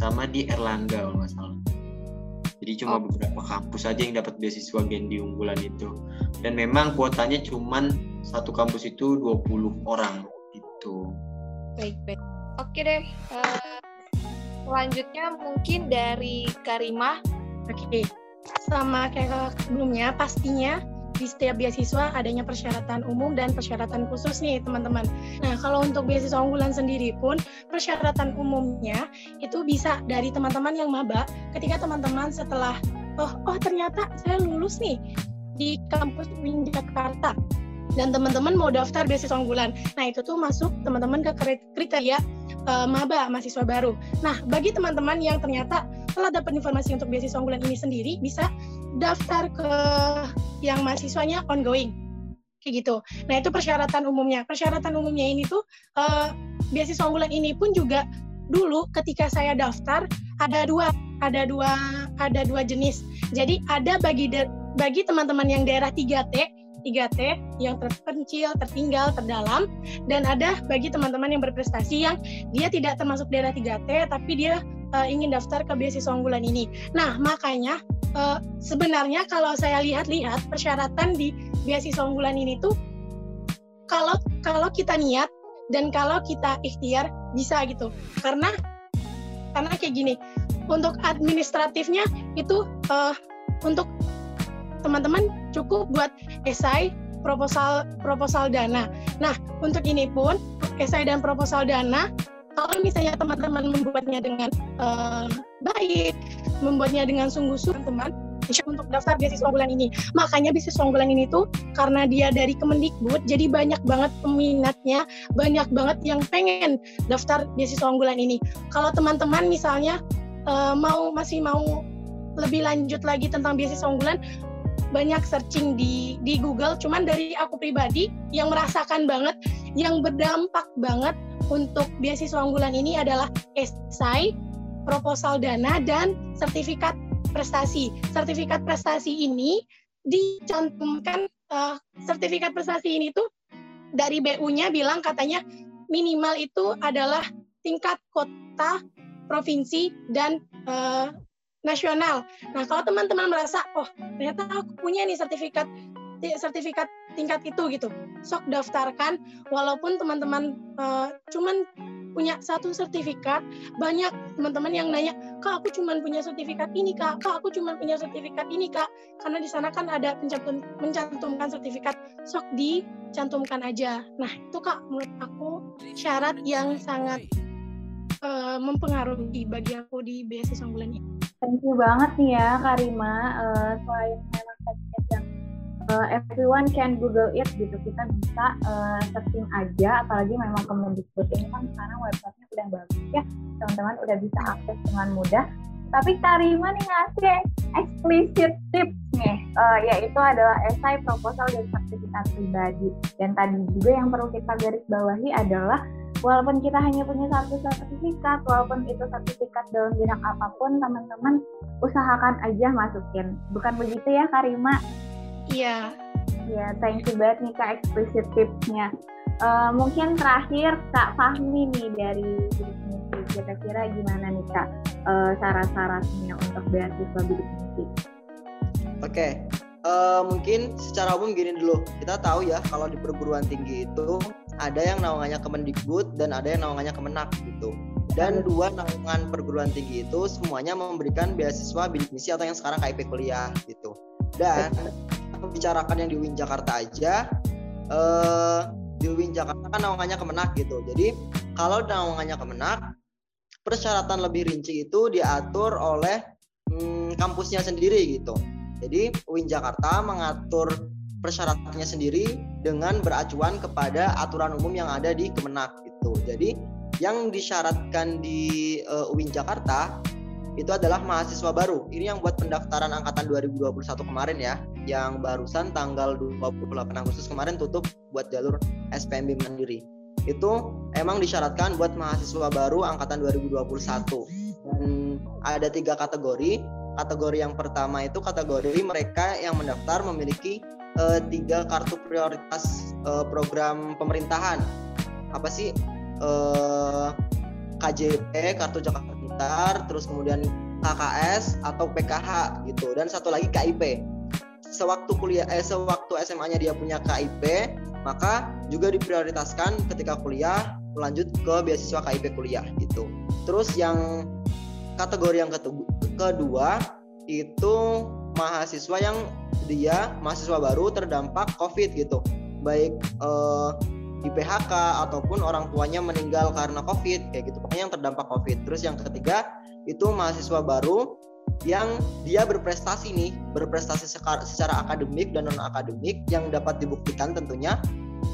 sama di Erlangga kalau nggak salah. Jadi cuma oh. beberapa kampus aja yang dapat beasiswa Gendi unggulan itu. Dan memang kuotanya cuma satu kampus itu 20 orang gitu. Baik, baik. Oke deh. Uh, selanjutnya mungkin dari Karimah. Oke. Sama kayak sebelumnya pastinya di setiap beasiswa adanya persyaratan umum dan persyaratan khusus nih teman-teman. Nah kalau untuk beasiswa unggulan sendiri pun persyaratan umumnya itu bisa dari teman-teman yang maba ketika teman-teman setelah oh oh ternyata saya lulus nih di kampus UIN Jakarta dan teman-teman mau daftar beasiswa unggulan. Nah, itu tuh masuk teman-teman ke kriteria uh, maba mahasiswa baru. Nah, bagi teman-teman yang ternyata telah dapat informasi untuk beasiswa unggulan ini sendiri bisa daftar ke yang mahasiswanya ongoing kayak gitu. Nah itu persyaratan umumnya. Persyaratan umumnya ini tuh uh, beasiswa unggulan ini pun juga dulu ketika saya daftar ada dua ada dua ada dua jenis. Jadi ada bagi bagi teman-teman yang daerah 3T 3T yang terpencil, tertinggal, terdalam dan ada bagi teman-teman yang berprestasi yang dia tidak termasuk daerah 3T tapi dia uh, ingin daftar ke beasiswa unggulan ini. Nah, makanya uh, sebenarnya kalau saya lihat-lihat persyaratan di beasiswa unggulan ini tuh kalau kalau kita niat dan kalau kita ikhtiar bisa gitu. Karena karena kayak gini, untuk administratifnya itu uh, untuk teman-teman cukup buat esai proposal proposal dana. Nah, untuk ini pun esai dan proposal dana kalau misalnya teman-teman membuatnya dengan uh, baik, membuatnya dengan sungguh-sungguh, teman, untuk daftar beasiswa unggulan ini. Makanya beasiswa unggulan ini tuh karena dia dari Kemendikbud, jadi banyak banget peminatnya, banyak banget yang pengen daftar beasiswa unggulan ini. Kalau teman-teman misalnya uh, mau masih mau lebih lanjut lagi tentang beasiswa unggulan, banyak searching di di Google. Cuman dari aku pribadi yang merasakan banget, yang berdampak banget untuk beasiswa unggulan ini adalah esai, proposal dana, dan sertifikat prestasi. Sertifikat prestasi ini dicantumkan uh, sertifikat prestasi ini tuh dari BU-nya bilang katanya minimal itu adalah tingkat kota, provinsi, dan uh, nasional. Nah, kalau teman-teman merasa, oh ternyata aku punya nih sertifikat sertifikat tingkat itu gitu, sok daftarkan. Walaupun teman-teman uh, cuman punya satu sertifikat, banyak teman-teman yang nanya, kak aku cuman punya sertifikat ini kak, kak aku cuman punya sertifikat ini kak, karena di sana kan ada pencantum, mencantumkan sertifikat, sok dicantumkan aja. Nah itu kak menurut aku syarat yang sangat uh, mempengaruhi bagi aku di beasiswa unggulan ini. Thank you banget nih ya Karima. Uh, selain memang teknik yang uh, everyone can Google it gitu, kita bisa uh, searching aja. Apalagi memang Kemendikbud ini kan sekarang websitenya udah bagus ya, teman-teman udah bisa akses dengan mudah. Tapi Karima nih ngasih explicit tips nih, uh, yaitu adalah esai, proposal, dan sertifikat pribadi. Dan tadi juga yang perlu kita garis bawahi adalah walaupun kita hanya punya satu sertifikat, walaupun itu sertifikat dalam bidang apa pun, teman-teman usahakan aja masukin. Bukan begitu ya, Karima? Iya. Ya, thank you banget nih Kak explicit tipsnya. Uh, mungkin terakhir Kak Fahmi nih dari bidik kira-kira gimana nih Kak uh, syarat-syaratnya untuk beasiswa bidik misi? Oke, okay. uh, mungkin secara umum gini dulu. Kita tahu ya kalau di perguruan tinggi itu ada yang naungannya Kemendikbud dan ada yang naungannya Kemenak gitu. Dan dua naungan perguruan tinggi itu semuanya memberikan beasiswa bidik misi atau yang sekarang KIP kuliah gitu. Dan membicarakan yang di UIN Jakarta aja, eh, di UIN Jakarta kan naungannya Kemenak gitu. Jadi kalau naungannya Kemenak, persyaratan lebih rinci itu diatur oleh hmm, kampusnya sendiri gitu. Jadi UIN Jakarta mengatur persyaratannya sendiri dengan beracuan kepada aturan umum yang ada di Kemenak gitu. Jadi yang disyaratkan di uh, UIN Jakarta itu adalah mahasiswa baru. Ini yang buat pendaftaran angkatan 2021 kemarin ya, yang barusan tanggal 28 Agustus kemarin tutup buat jalur SPMB Mandiri. Itu emang disyaratkan buat mahasiswa baru angkatan 2021. Dan ada tiga kategori. Kategori yang pertama itu kategori mereka yang mendaftar memiliki uh, tiga kartu prioritas uh, program pemerintahan. Apa sih uh, eh, KJP kartu Jakarta Pintar, terus kemudian KKS atau PKH gitu, dan satu lagi KIP. Sewaktu kuliah, eh, sewaktu SMA-nya dia punya KIP, maka juga diprioritaskan ketika kuliah lanjut ke beasiswa KIP kuliah gitu. Terus yang kategori yang kedua itu mahasiswa yang dia mahasiswa baru terdampak COVID gitu, baik eh, di PHK ataupun orang tuanya meninggal karena COVID kayak gitu. Pokoknya yang terdampak COVID. Terus yang ketiga itu mahasiswa baru yang dia berprestasi nih berprestasi secara, secara akademik dan non akademik yang dapat dibuktikan tentunya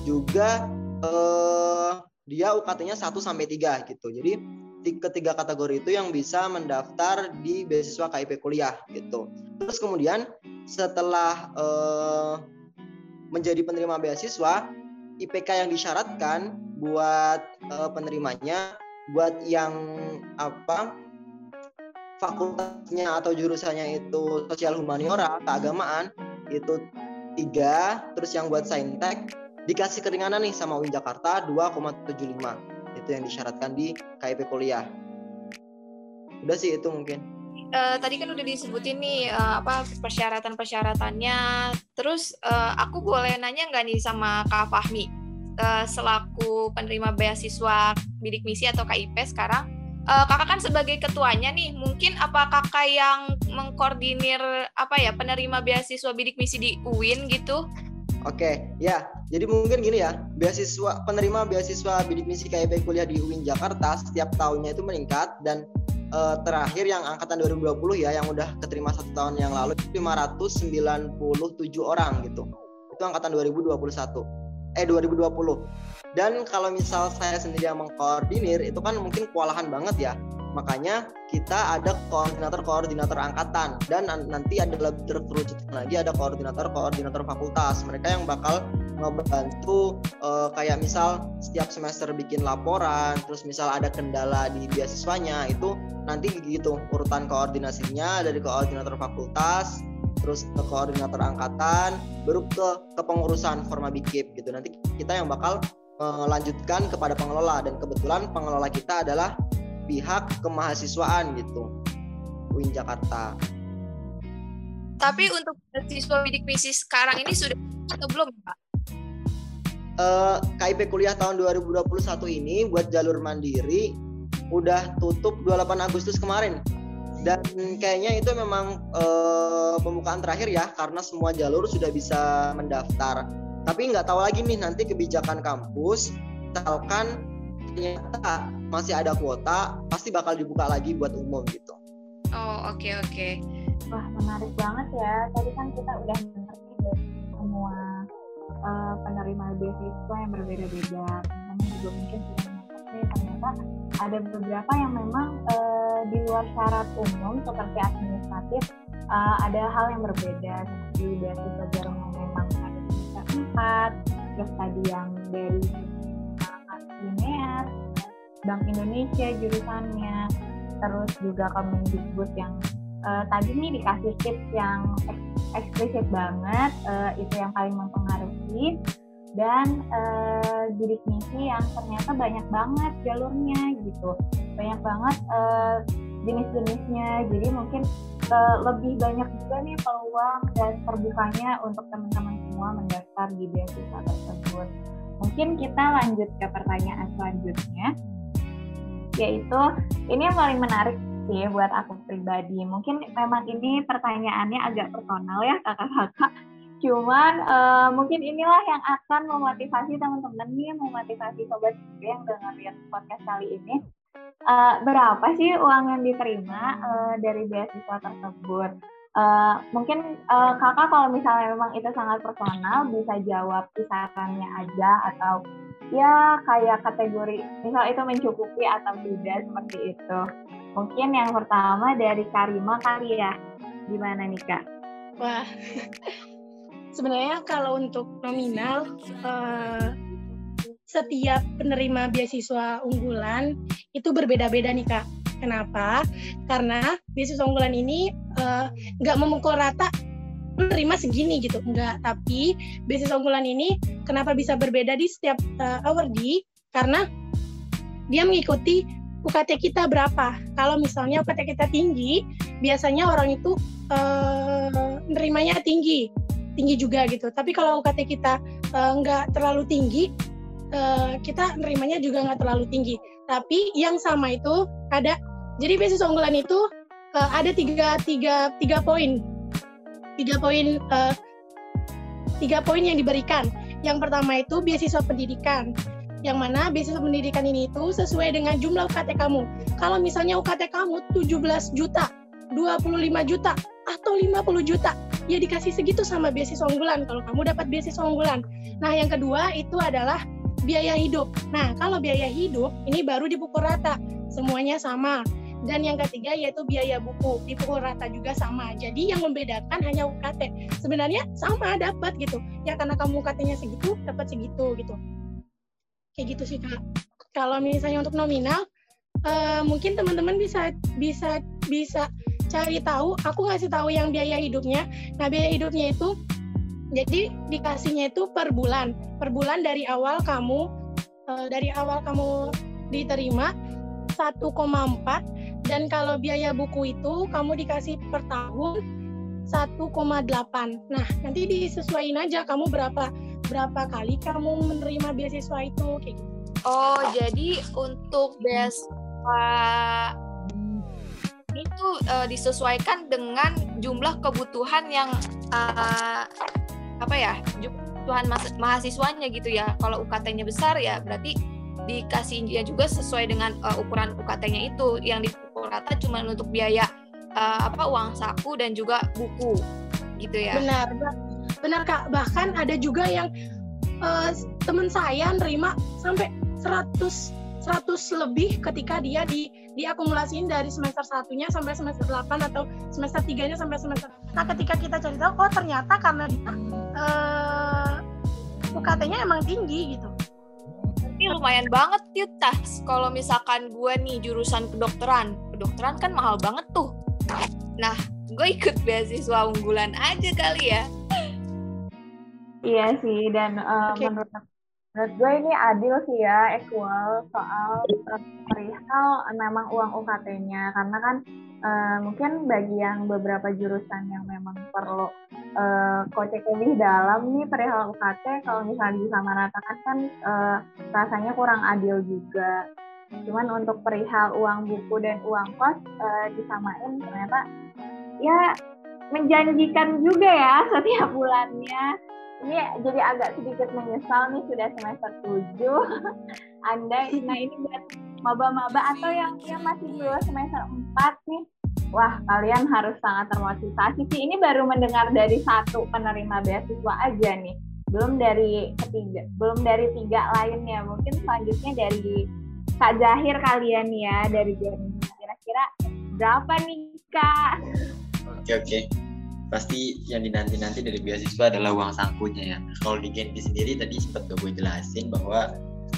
juga eh, dia UKT-nya 1 sampai 3 gitu. Jadi ketiga kategori itu yang bisa mendaftar di beasiswa KIP kuliah gitu. Terus kemudian setelah eh, menjadi penerima beasiswa IPK yang disyaratkan buat uh, penerimanya buat yang apa fakultasnya atau jurusannya itu sosial humaniora keagamaan itu tiga terus yang buat saintek dikasih keringanan nih sama UIN Jakarta 2,75 itu yang disyaratkan di KIP kuliah udah sih itu mungkin uh, tadi kan udah disebutin nih uh, apa persyaratan persyaratannya. Terus uh, aku boleh nanya nggak nih sama Kak Fahmi uh, selaku penerima beasiswa bidik misi atau KIP sekarang? Uh, kakak kan sebagai ketuanya nih, mungkin apa kakak yang mengkoordinir apa ya penerima beasiswa bidik misi di UIN gitu? Oke, ya. Jadi mungkin gini ya, beasiswa penerima beasiswa bidik misi KIP kuliah di UIN Jakarta setiap tahunnya itu meningkat dan uh, terakhir yang angkatan 2020 ya yang udah keterima satu tahun yang lalu 597 orang gitu. Itu angkatan 2021 eh 2020 dan kalau misal saya sendiri yang mengkoordinir itu kan mungkin kewalahan banget ya makanya kita ada koordinator-koordinator angkatan. Dan nanti ada lebih terkerucut lagi ada koordinator-koordinator fakultas. Mereka yang bakal ngebantu uh, kayak misal setiap semester bikin laporan terus misal ada kendala di beasiswanya itu nanti gitu urutan koordinasinya dari koordinator fakultas terus ke koordinator angkatan baru ke kepengurusan forma bikip gitu. Nanti kita yang bakal melanjutkan kepada pengelola. Dan kebetulan pengelola kita adalah pihak kemahasiswaan gitu UIN Jakarta. Tapi untuk siswa bidik misi sekarang ini sudah atau belum Pak? Uh, eh, KIP kuliah tahun 2021 ini buat jalur mandiri udah tutup 28 Agustus kemarin dan kayaknya itu memang uh, pembukaan terakhir ya karena semua jalur sudah bisa mendaftar tapi nggak tahu lagi nih nanti kebijakan kampus misalkan ternyata masih ada kuota pasti bakal dibuka lagi buat umum gitu. Oh oke okay, oke. Okay. Wah menarik banget ya. Tadi kan kita udah mengerti dari semua uh, penerima beasiswa yang berbeda-beda. Teman juga mungkin sudah mengerti ternyata ada beberapa yang memang uh, di luar syarat umum seperti administratif uh, ada hal yang berbeda seperti beasiswa jarum yang memang ada di empat, terus tadi yang dari Bank Indonesia jurusannya, terus juga Kemendikbud yang uh, tadi nih dikasih tips yang eksplisit banget, uh, itu yang paling mempengaruhi. Dan uh, bidik misi yang ternyata banyak banget jalurnya gitu. Banyak banget uh, jenis-jenisnya. Jadi mungkin uh, lebih banyak juga nih peluang dan terbukanya untuk teman-teman semua mendaftar di beasiswa tersebut. Mungkin kita lanjut ke pertanyaan selanjutnya, yaitu ini yang paling menarik sih buat aku pribadi. Mungkin memang ini pertanyaannya agak personal ya kakak-kakak. Cuman uh, mungkin inilah yang akan memotivasi teman-teman nih, memotivasi sobat yang dengerin podcast kali ini. Uh, berapa sih uang yang diterima uh, dari beasiswa tersebut? Uh, mungkin uh, kakak kalau misalnya memang itu sangat personal bisa jawab kisarannya aja atau ya kayak kategori misal itu mencukupi atau tidak seperti itu. Mungkin yang pertama dari Karima kali ya. Gimana nih Kak? Wah, sebenarnya kalau untuk nominal uh, setiap penerima beasiswa unggulan itu berbeda-beda nih Kak Kenapa? Karena beasiswa unggulan ini eh, nggak uh, memukul rata menerima segini gitu, enggak. Tapi beasiswa unggulan ini kenapa bisa berbeda di setiap uh, awardee? Karena dia mengikuti UKT kita berapa. Kalau misalnya UKT kita tinggi, biasanya orang itu uh, nerimanya tinggi, tinggi juga gitu. Tapi kalau UKT kita uh, nggak terlalu tinggi, uh, kita nerimanya juga nggak terlalu tinggi. Tapi yang sama itu ada jadi beasiswa unggulan itu uh, ada tiga tiga tiga poin. Tiga poin uh, tiga poin yang diberikan. Yang pertama itu beasiswa pendidikan. Yang mana beasiswa pendidikan ini itu sesuai dengan jumlah UKT kamu. Kalau misalnya UKT kamu 17 juta 25 juta atau 50 juta ya dikasih segitu sama beasiswa unggulan. Kalau kamu dapat beasiswa unggulan. Nah yang kedua itu adalah biaya hidup. Nah kalau biaya hidup ini baru dipukul rata. Semuanya sama. Dan yang ketiga yaitu biaya buku dipukul rata juga sama. Jadi yang membedakan hanya UKT sebenarnya sama dapat gitu. Ya karena kamu UKT-nya segitu dapat segitu gitu. Kayak gitu sih kak. Kalau misalnya untuk nominal uh, mungkin teman-teman bisa bisa bisa cari tahu. Aku ngasih tahu yang biaya hidupnya. Nah biaya hidupnya itu jadi dikasihnya itu per bulan per bulan dari awal kamu uh, dari awal kamu diterima 1,4 dan kalau biaya buku itu kamu dikasih per tahun 1,8. Nah, nanti disesuaikan aja kamu berapa berapa kali kamu menerima beasiswa itu kayak gitu. Oh, jadi untuk beasiswa itu uh, disesuaikan dengan jumlah kebutuhan yang uh, apa ya? kebutuhan mahasiswanya gitu ya. Kalau UKT-nya besar ya berarti dikasihnya juga sesuai dengan uh, ukuran UKT-nya itu yang dipukul rata cuma untuk biaya uh, apa uang saku dan juga buku gitu ya benar benar kak bahkan ada juga yang uh, teman saya nerima sampai 100 100 lebih ketika dia di diakumulasiin dari semester satunya sampai semester 8 atau semester tiganya sampai semester nah ketika kita cari tahu oh ternyata karena dia uh, UKT-nya emang tinggi gitu. Ini lumayan banget yuk tas. Kalau misalkan gue nih jurusan kedokteran kedokteran kan mahal banget tuh. Nah gue ikut beasiswa unggulan aja kali ya. Iya sih dan uh, okay. menurut menurut gue ini adil sih ya equal. Soal perihal memang uang UKT-nya karena kan uh, mungkin bagi yang beberapa jurusan yang memang perlu uh, kocek lebih dalam nih perihal UKT kalau misalnya disamaratakan kan uh, rasanya kurang adil juga. Cuman untuk perihal uang buku dan uang kos uh, disamain ternyata ya menjanjikan juga ya setiap bulannya ini jadi agak sedikit menyesal nih sudah semester 7 Anda nah ini buat maba-maba atau yang yang masih bawah semester 4 nih? Wah kalian harus sangat termotivasi sih. Ini baru mendengar dari satu penerima beasiswa aja nih. Belum dari ketiga belum dari tiga lainnya. Mungkin selanjutnya dari Kak Zahir kalian ya dari Jerman kira-kira berapa nih Kak? Oke oke pasti yang dinanti-nanti dari beasiswa adalah uang sakunya ya. Kalau di Genpi sendiri tadi sempat gue jelasin bahwa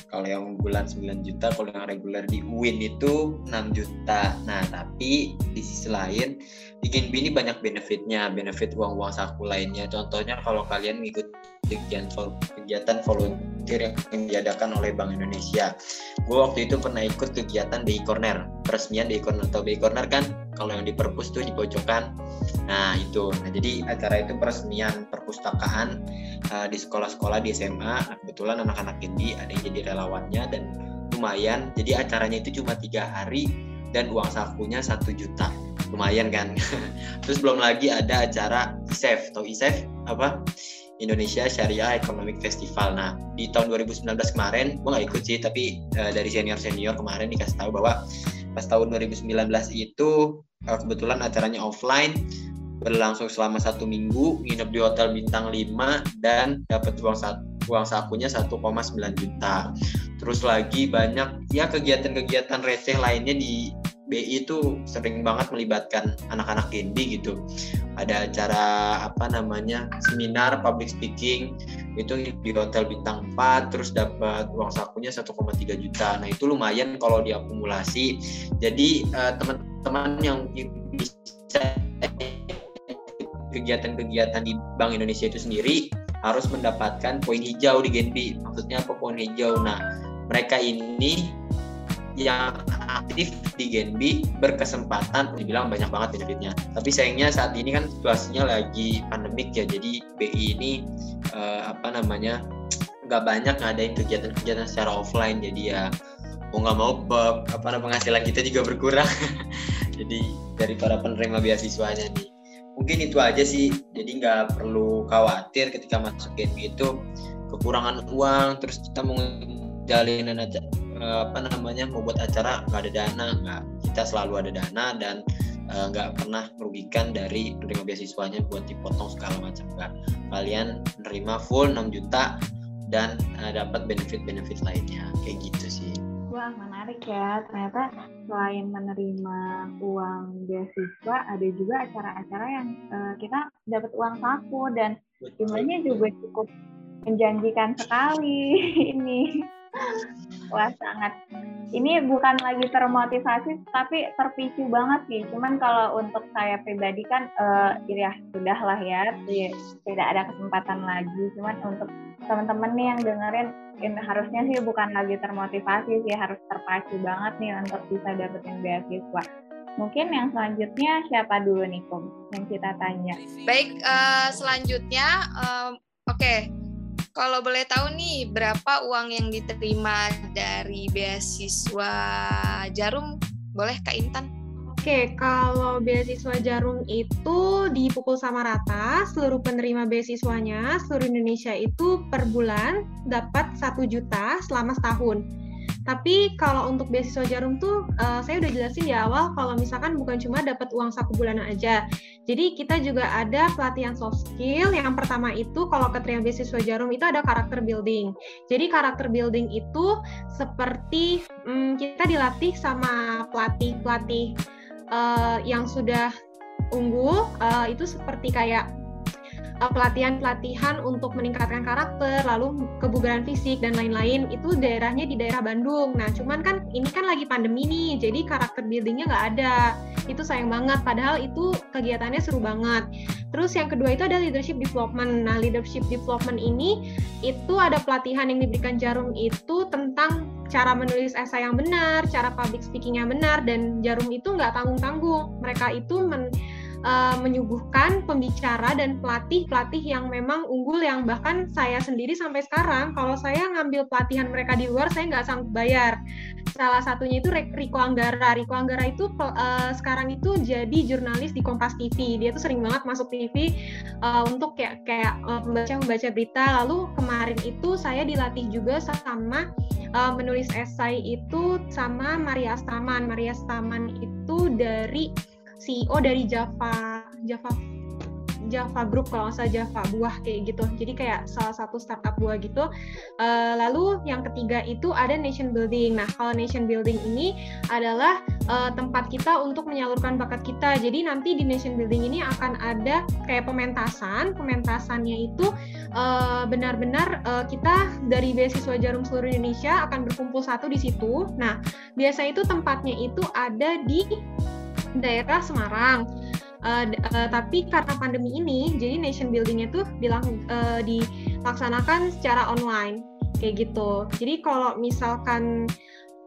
kalau yang bulan 9 juta, kalau yang reguler di UIN itu 6 juta. Nah, tapi di sisi lain di Genpi ini banyak benefitnya, benefit uang-uang saku lainnya. Contohnya kalau kalian ngikut kegiatan kegiatan volunteer yang diadakan oleh Bank Indonesia. Gue waktu itu pernah ikut kegiatan BI Corner, peresmian BI Corner atau BI Corner kan kalau yang di perpus tuh di pojokan. Nah itu, nah jadi acara itu peresmian perpustakaan uh, di sekolah-sekolah di SMA. Nah, kebetulan anak-anak ini ada yang jadi relawannya dan lumayan. Jadi acaranya itu cuma tiga hari dan uang sakunya satu juta lumayan kan terus belum lagi ada acara ISEF atau ISEF apa Indonesia Syariah Economic Festival. Nah, di tahun 2019 kemarin, gue gak ikut sih, tapi uh, dari senior-senior kemarin dikasih tahu bahwa pas tahun 2019 itu kebetulan acaranya offline, berlangsung selama satu minggu, nginep di hotel bintang 5 dan dapat uang satu uang sakunya 1,9 juta. Terus lagi banyak ya kegiatan-kegiatan receh lainnya di BI itu sering banget melibatkan anak-anak Genbi gitu. Ada acara apa namanya seminar public speaking itu di hotel bintang 4 terus dapat uang sakunya 1,3 juta. Nah itu lumayan kalau diakumulasi. Jadi uh, teman-teman yang bisa kegiatan-kegiatan di Bank Indonesia itu sendiri harus mendapatkan poin hijau di Genbi. Maksudnya apa poin hijau? Nah mereka ini yang aktif di Genbi berkesempatan dibilang banyak banget benefitnya. Tapi sayangnya saat ini kan situasinya lagi pandemik ya, jadi BI ini uh, apa namanya nggak banyak ngadain kegiatan-kegiatan secara offline, jadi ya mau nggak mau apa penghasilan kita juga berkurang. jadi dari para penerima beasiswanya nih mungkin itu aja sih jadi nggak perlu khawatir ketika masuk Genbi itu kekurangan uang terus kita mau jalinan aja apa namanya membuat acara nggak ada dana nggak kita selalu ada dana dan eh, nggak uh, pernah merugikan dari penerima beasiswanya buat dipotong segala macam nggak. Kalian menerima full 6 juta dan uh, dapat benefit-benefit lainnya. Kayak gitu sih. Wah menarik ya. Ternyata selain menerima uang beasiswa ada juga acara-acara yang uh, kita dapat uang saku dan jumlahnya juga cukup menjanjikan sekali ini Wah sangat. Ini bukan lagi termotivasi, tapi terpicu banget sih. Cuman kalau untuk saya pribadi kan, uh, ya sudah lah ya, tidak ada kesempatan lagi. Cuman untuk teman-teman nih yang dengerin, ini harusnya sih bukan lagi termotivasi sih, harus terpacu banget nih untuk bisa dapetin beasiswa. Mungkin yang selanjutnya siapa dulu nih, Kum, yang kita tanya? Baik, uh, selanjutnya, uh, oke. Okay kalau boleh tahu nih, berapa uang yang diterima dari beasiswa Jarum? Boleh Kak Intan? Oke, kalau beasiswa Jarum itu dipukul sama rata, seluruh penerima beasiswanya seluruh Indonesia itu per bulan dapat satu juta selama setahun. Tapi kalau untuk beasiswa jarum tuh uh, saya udah jelasin di awal kalau misalkan bukan cuma dapat uang saku bulanan aja. Jadi kita juga ada pelatihan soft skill. Yang pertama itu kalau keterima beasiswa jarum itu ada karakter building. Jadi karakter building itu seperti um, kita dilatih sama pelatih-pelatih uh, yang sudah unggul uh, itu seperti kayak pelatihan-pelatihan untuk meningkatkan karakter, lalu kebugaran fisik dan lain-lain itu daerahnya di daerah Bandung. Nah, cuman kan ini kan lagi pandemi nih, jadi karakter buildingnya nggak ada. Itu sayang banget, padahal itu kegiatannya seru banget. Terus yang kedua itu ada leadership development. Nah, leadership development ini itu ada pelatihan yang diberikan Jarum itu tentang cara menulis esai yang benar, cara public speaking yang benar, dan Jarum itu nggak tanggung-tanggung. Mereka itu men uh, menyuguhkan pembicara dan pelatih-pelatih yang memang unggul yang bahkan saya sendiri sampai sekarang kalau saya ngambil pelatihan mereka di luar saya nggak sanggup bayar. Salah satunya itu Riko Anggara. Riko Anggara itu uh, sekarang itu jadi jurnalis di Kompas TV. Dia tuh sering banget masuk TV uh, untuk kayak kayak membaca membaca berita. Lalu kemarin itu saya dilatih juga sama uh, menulis esai itu sama Maria Staman. Maria Staman itu dari CEO dari Java Java Java Group kalau nggak salah Java buah kayak gitu. Jadi kayak salah satu startup buah gitu. Uh, lalu yang ketiga itu ada nation building. Nah kalau nation building ini adalah uh, tempat kita untuk menyalurkan bakat kita. Jadi nanti di nation building ini akan ada kayak pementasan. Pementasannya itu uh, benar-benar uh, kita dari beasiswa Jarum seluruh Indonesia akan berkumpul satu di situ. Nah biasa itu tempatnya itu ada di daerah Semarang. Uh, uh, tapi karena pandemi ini, jadi nation buildingnya tuh bilang uh, dilaksanakan secara online kayak gitu. Jadi kalau misalkan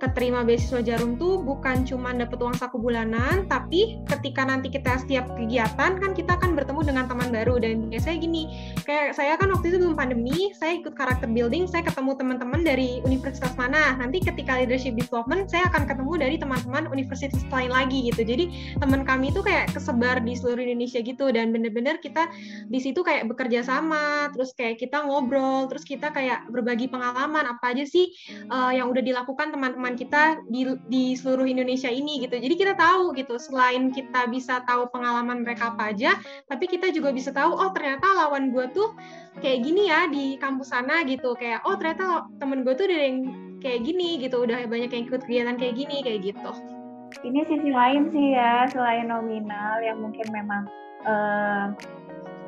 keterima beasiswa Jarum tuh bukan cuma dapat uang saku bulanan, tapi ketika nanti kita setiap kegiatan kan kita akan bertemu dengan teman baru dan biasanya gini, kayak saya kan waktu itu belum pandemi, saya ikut karakter building, saya ketemu teman-teman dari universitas mana. Nanti ketika leadership development, saya akan ketemu dari teman-teman universitas lain lagi gitu. Jadi teman kami itu kayak kesebar di seluruh Indonesia gitu dan bener-bener kita di situ kayak bekerja sama, terus kayak kita ngobrol, terus kita kayak berbagi pengalaman apa aja sih uh, yang udah dilakukan teman-teman teman-teman kita di di seluruh Indonesia ini gitu. Jadi kita tahu gitu selain kita bisa tahu pengalaman mereka apa aja, tapi kita juga bisa tahu oh ternyata lawan gue tuh kayak gini ya di kampus sana gitu. Kayak oh ternyata temen gue tuh udah yang kayak gini gitu, udah banyak yang ikut kegiatan kayak gini kayak gitu. Ini sisi lain sih ya selain nominal yang mungkin memang uh,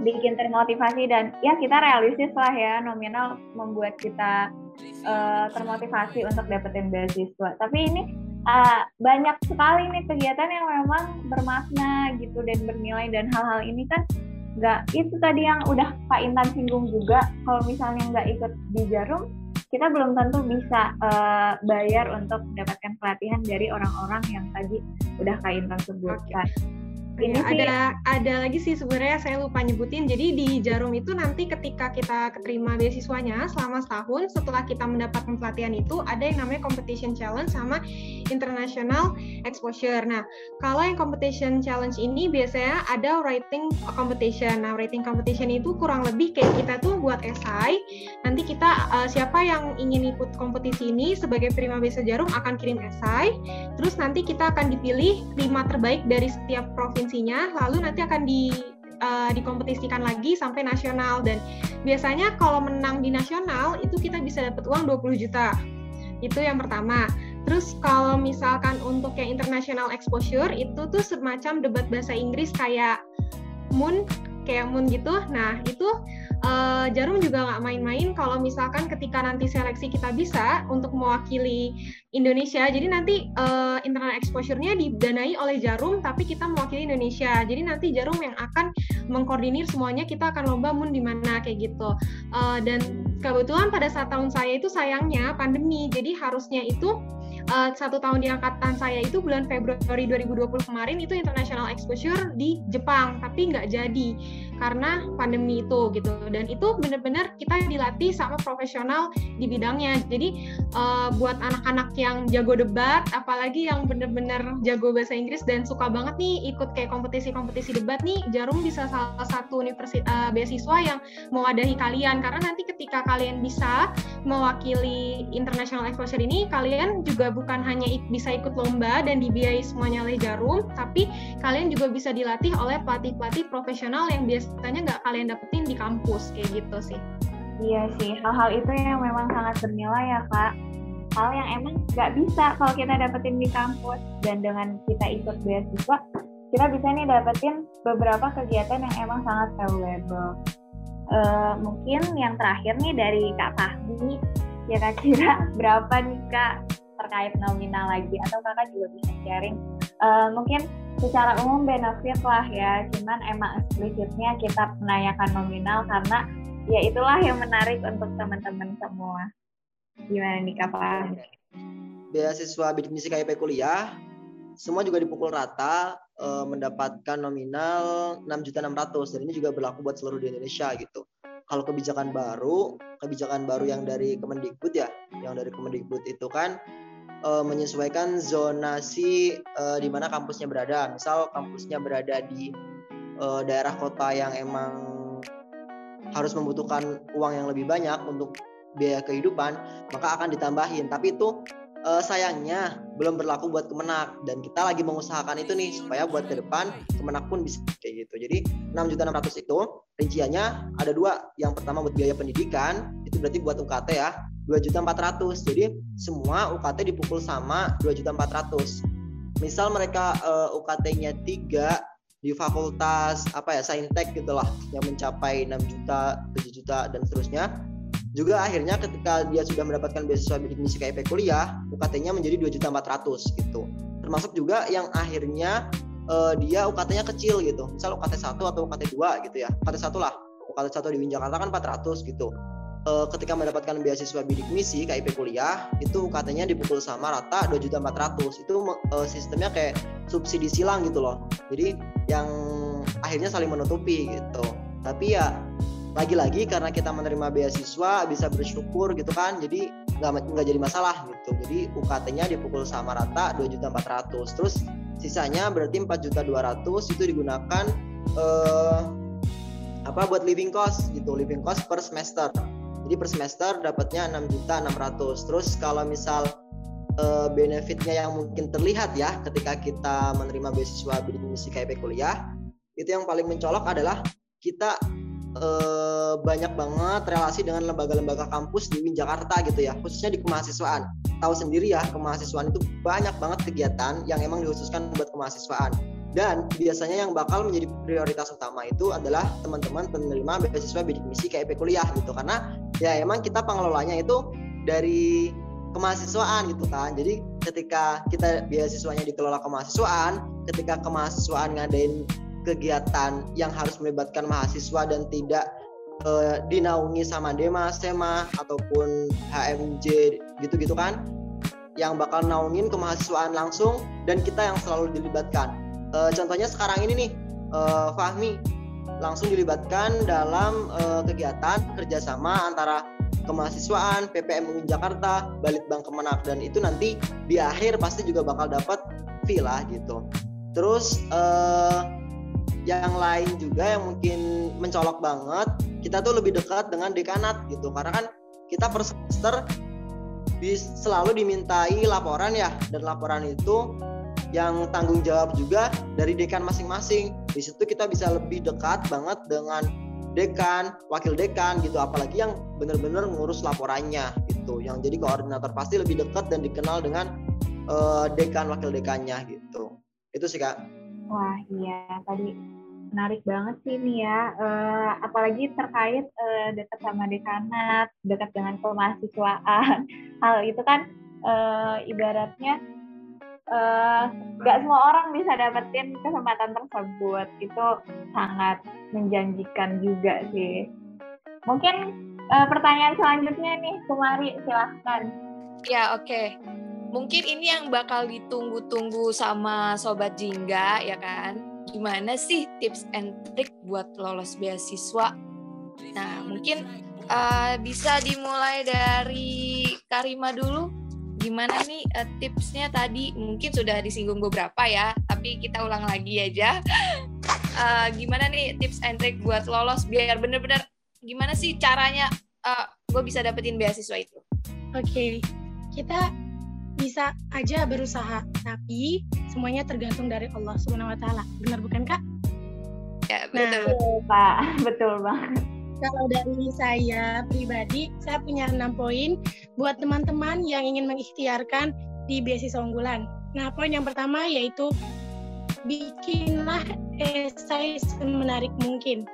bikin termotivasi dan ya kita realistis lah ya nominal membuat kita uh, termotivasi untuk dapetin beasiswa. Tapi ini uh, banyak sekali nih kegiatan yang memang bermakna gitu dan bernilai dan hal-hal ini kan nggak itu tadi yang udah Pak Intan singgung juga kalau misalnya nggak ikut di Jarum kita belum tentu bisa uh, bayar untuk mendapatkan pelatihan dari orang-orang yang tadi udah Kak Intan sebutkan. Okay. Ini ya, ada ada lagi sih sebenarnya saya lupa nyebutin. Jadi di Jarum itu nanti ketika kita keterima beasiswanya selama setahun setelah kita mendapatkan pelatihan itu ada yang namanya competition challenge sama international exposure. Nah, kalau yang competition challenge ini biasanya ada writing competition. Nah, writing competition itu kurang lebih kayak kita tuh buat esai. Nanti kita uh, siapa yang ingin ikut kompetisi ini sebagai prima beasiswa Jarum akan kirim esai. Terus nanti kita akan dipilih lima terbaik dari setiap provinsi provinsinya, lalu nanti akan di uh, dikompetisikan lagi sampai nasional dan biasanya kalau menang di nasional itu kita bisa dapat uang 20 juta. Itu yang pertama. Terus kalau misalkan untuk yang international exposure itu tuh semacam debat bahasa Inggris kayak Moon kayak Moon gitu. Nah, itu uh, Jarum juga nggak main-main kalau misalkan ketika nanti seleksi kita bisa untuk mewakili Indonesia. Jadi nanti uh, internal exposure-nya didanai oleh Jarum, tapi kita mewakili Indonesia. Jadi nanti Jarum yang akan mengkoordinir semuanya. Kita akan lomba mun di mana kayak gitu. Uh, dan kebetulan pada saat tahun saya itu sayangnya pandemi, jadi harusnya itu uh, satu tahun di angkatan saya itu bulan Februari 2020 kemarin itu international exposure di Jepang tapi nggak jadi karena pandemi itu gitu. Dan itu benar-benar kita dilatih sama profesional di bidangnya. Jadi uh, buat anak-anak yang jago debat apalagi yang benar-benar jago bahasa Inggris dan suka banget nih ikut kayak kompetisi-kompetisi debat nih Jarum bisa salah satu universitas uh, beasiswa yang mewadahi kalian. Karena nanti ketika kalian bisa mewakili international exposure ini kalian juga bukan hanya bisa ikut lomba dan dibiayai semuanya oleh Jarum, tapi kalian juga bisa dilatih oleh pelatih-pelatih profesional yang biasanya nggak kalian dapetin di kampus kayak gitu sih. Iya sih, hal-hal itu yang memang sangat bernilai ya kak. Hal yang emang nggak bisa kalau kita dapetin di kampus dan dengan kita ikut beasiswa, kita bisa nih dapetin beberapa kegiatan yang emang sangat valuable. Uh, mungkin yang terakhir nih dari Kak Fahmi, kira-kira berapa nih Kak terkait nominal lagi atau kakak juga bisa sharing. Uh, mungkin secara umum benefit lah ya cuman emang eksplisitnya kita menanyakan nominal karena ya itulah yang menarik untuk teman-teman semua. Gimana nih kak beasiswa bidik misi KIP kuliah semua juga dipukul rata uh, mendapatkan nominal 6.600 dan ini juga berlaku buat seluruh di Indonesia gitu. Kalau kebijakan baru, kebijakan baru yang dari Kemendikbud ya, yang dari Kemendikbud itu kan uh, menyesuaikan zonasi uh, di mana kampusnya berada. Misal kampusnya berada di uh, daerah kota yang emang harus membutuhkan uang yang lebih banyak untuk biaya kehidupan, maka akan ditambahin. Tapi itu uh, sayangnya belum berlaku buat Kemenak dan kita lagi mengusahakan itu nih supaya buat ke depan Kemenak pun bisa kayak gitu. Jadi 6.600 itu rinciannya ada dua. Yang pertama buat biaya pendidikan, itu berarti buat UKT ya, 2.400. Jadi semua UKT dipukul sama 2.400. Misal mereka uh, eh, UKT-nya 3 di fakultas apa ya saintek gitulah yang mencapai 6 juta, 7 juta dan seterusnya juga akhirnya ketika dia sudah mendapatkan beasiswa bidik misi KIP kuliah, UKT-nya menjadi 2.400 gitu. Termasuk juga yang akhirnya uh, dia UKT-nya kecil gitu. Misal UKT 1 atau UKT 2 gitu ya. UKT 1 lah. UKT 1 di Win Jakarta kan 400 gitu. Uh, ketika mendapatkan beasiswa bidik misi KIP kuliah, itu UKT-nya dipukul sama rata 2.400. Itu uh, sistemnya kayak subsidi silang gitu loh. Jadi yang akhirnya saling menutupi gitu. Tapi ya lagi-lagi karena kita menerima beasiswa bisa bersyukur gitu kan jadi nggak nggak jadi masalah gitu jadi UKT-nya dipukul sama rata 2.400 terus sisanya berarti 4.200 itu digunakan eh, apa buat living cost gitu living cost per semester jadi per semester dapatnya 6.600 terus kalau misal uh, benefitnya yang mungkin terlihat ya ketika kita menerima beasiswa bidik misi KIP kuliah itu yang paling mencolok adalah kita uh, banyak banget relasi dengan lembaga-lembaga kampus di UIN Jakarta gitu ya khususnya di kemahasiswaan. Tahu sendiri ya kemahasiswaan itu banyak banget kegiatan yang emang dikhususkan buat kemahasiswaan dan biasanya yang bakal menjadi prioritas utama itu adalah teman-teman penerima beasiswa bidik misi KIP kuliah gitu. Karena ya emang kita pengelolanya itu dari kemahasiswaan gitu kan. Jadi ketika kita beasiswanya dikelola kemahasiswaan ketika kemahasiswaan ngadain kegiatan yang harus melibatkan mahasiswa dan tidak uh, dinaungi sama Dema, SEMA ataupun HMJ gitu-gitu kan yang bakal naungin kemahasiswaan langsung dan kita yang selalu dilibatkan uh, contohnya sekarang ini nih uh, Fahmi langsung dilibatkan dalam uh, kegiatan kerjasama antara kemahasiswaan PPM UIN Jakarta, Balitbang Kemenak. Dan itu nanti di akhir pasti juga bakal dapat lah gitu. Terus uh, yang lain juga yang mungkin mencolok banget, kita tuh lebih dekat dengan dekanat gitu. Karena kan kita per semester selalu dimintai laporan ya. Dan laporan itu yang tanggung jawab juga dari dekan masing-masing. Di situ kita bisa lebih dekat banget dengan dekan, wakil dekan gitu, apalagi yang benar-benar ngurus laporannya gitu. Yang jadi koordinator pasti lebih dekat dan dikenal dengan uh, dekan wakil dekannya gitu. Itu sih kak. Wah iya tadi menarik banget sih ini ya, uh, apalagi terkait uh, dekat sama dekanat, dekat dengan kemahasiswaan. Hal itu kan uh, ibaratnya nggak uh, semua orang bisa dapetin kesempatan tersebut. Itu sangat menjanjikan juga sih. Mungkin uh, pertanyaan selanjutnya nih Kumari silahkan. Ya oke. Okay. mungkin ini yang bakal ditunggu-tunggu sama sobat jingga ya kan? Gimana sih tips and trick buat lolos beasiswa? Nah mungkin uh, bisa dimulai dari Karima dulu gimana nih uh, tipsnya tadi? Mungkin sudah disinggung beberapa ya tapi kita ulang lagi aja. Uh, gimana nih tips and trick buat lolos biar bener-bener gimana sih caranya uh, eh, gue bisa dapetin beasiswa itu? Oke okay. kita bisa aja berusaha tapi semuanya tergantung dari Allah Subhanahu Wa Taala. Benar bukan kak? Ya betul. Nah, pak. Betul banget kalau dari saya pribadi, saya punya enam poin buat teman-teman yang ingin mengikhtiarkan di beasiswa unggulan. Nah, poin yang pertama yaitu bikinlah esai semenarik mungkin.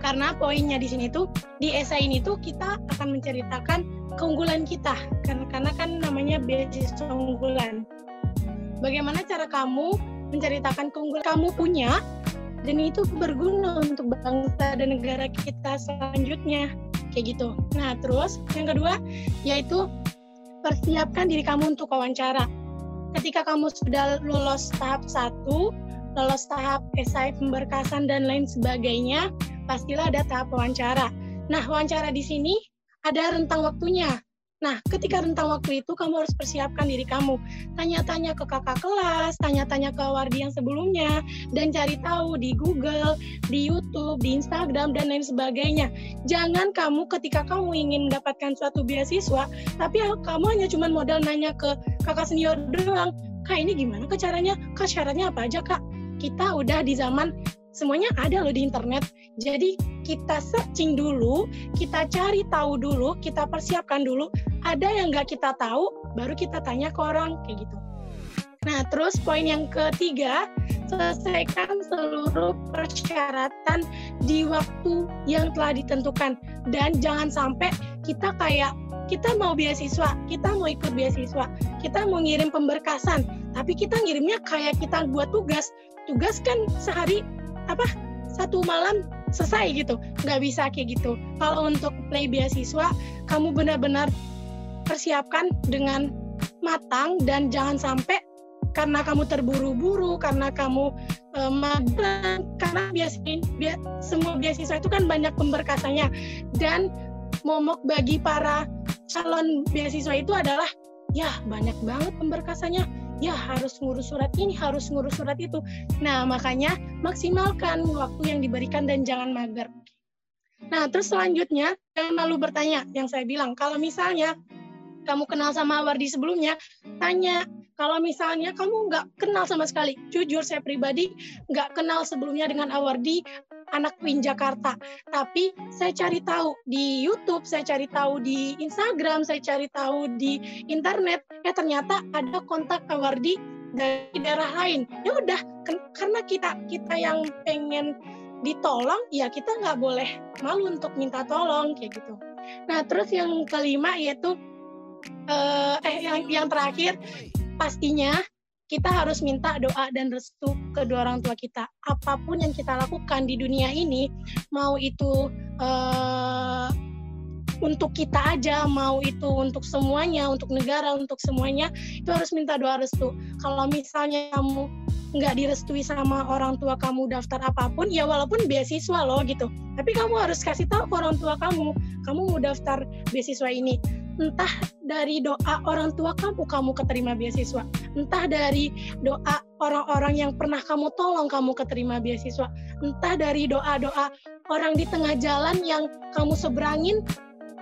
Karena poinnya di sini tuh di esai ini tuh kita akan menceritakan keunggulan kita karena karena kan namanya beasiswa unggulan. Bagaimana cara kamu menceritakan keunggulan kamu punya dan itu berguna untuk bangsa dan negara kita selanjutnya kayak gitu. Nah terus yang kedua yaitu persiapkan diri kamu untuk wawancara. Ketika kamu sudah lulus tahap satu, lolos tahap esai pemberkasan dan lain sebagainya, pastilah ada tahap wawancara. Nah wawancara di sini ada rentang waktunya. Nah, ketika rentang waktu itu kamu harus persiapkan diri kamu. Tanya-tanya ke kakak kelas, tanya-tanya ke wardi yang sebelumnya, dan cari tahu di Google, di YouTube, di Instagram, dan lain sebagainya. Jangan kamu ketika kamu ingin mendapatkan suatu beasiswa, tapi kamu hanya cuma modal nanya ke kakak senior doang. Kak ini gimana ke caranya? Kak syaratnya apa aja kak? Kita udah di zaman semuanya ada loh di internet. Jadi kita searching dulu, kita cari tahu dulu, kita persiapkan dulu. Ada yang nggak kita tahu, baru kita tanya ke orang kayak gitu. Nah, terus poin yang ketiga, selesaikan seluruh persyaratan di waktu yang telah ditentukan. Dan jangan sampai kita kayak, kita mau beasiswa, kita mau ikut beasiswa, kita mau ngirim pemberkasan, tapi kita ngirimnya kayak kita buat tugas. Tugas kan sehari apa satu malam selesai gitu. Nggak bisa kayak gitu. Kalau untuk play beasiswa kamu benar-benar persiapkan dengan matang dan jangan sampai karena kamu terburu-buru karena kamu uh, magang karena biasanya bi semua beasiswa itu kan banyak pemberkasannya dan momok bagi para calon beasiswa itu adalah ya banyak banget pemberkasannya ya harus ngurus surat ini, harus ngurus surat itu. Nah, makanya maksimalkan waktu yang diberikan dan jangan mager. Nah, terus selanjutnya, jangan malu bertanya, yang saya bilang, kalau misalnya kamu kenal sama Awardi sebelumnya, tanya. Kalau misalnya kamu nggak kenal sama sekali, jujur saya pribadi nggak kenal sebelumnya dengan Awardi, anak Win Jakarta. Tapi saya cari tahu di YouTube, saya cari tahu di Instagram, saya cari tahu di internet. Ya ternyata ada kontak Awardi dari daerah lain. Ya udah, karena kita kita yang pengen ditolong, ya kita nggak boleh malu untuk minta tolong kayak gitu. Nah terus yang kelima yaitu uh, eh yang yang terakhir pastinya kita harus minta doa dan restu kedua orang tua kita. Apa pun yang kita lakukan di dunia ini, mau itu uh, untuk kita aja, mau itu untuk semuanya, untuk negara, untuk semuanya, itu harus minta doa restu. Kalau misalnya kamu nggak direstui sama orang tua kamu daftar apa pun, ya walaupun beasiswa loh gitu. Tapi kamu harus kasih tahu ke orang tua kamu, kamu mau daftar beasiswa ini entah dari doa orang tua kamu kamu keterima beasiswa. Entah dari doa orang-orang yang pernah kamu tolong kamu keterima beasiswa. Entah dari doa-doa orang di tengah jalan yang kamu seberangin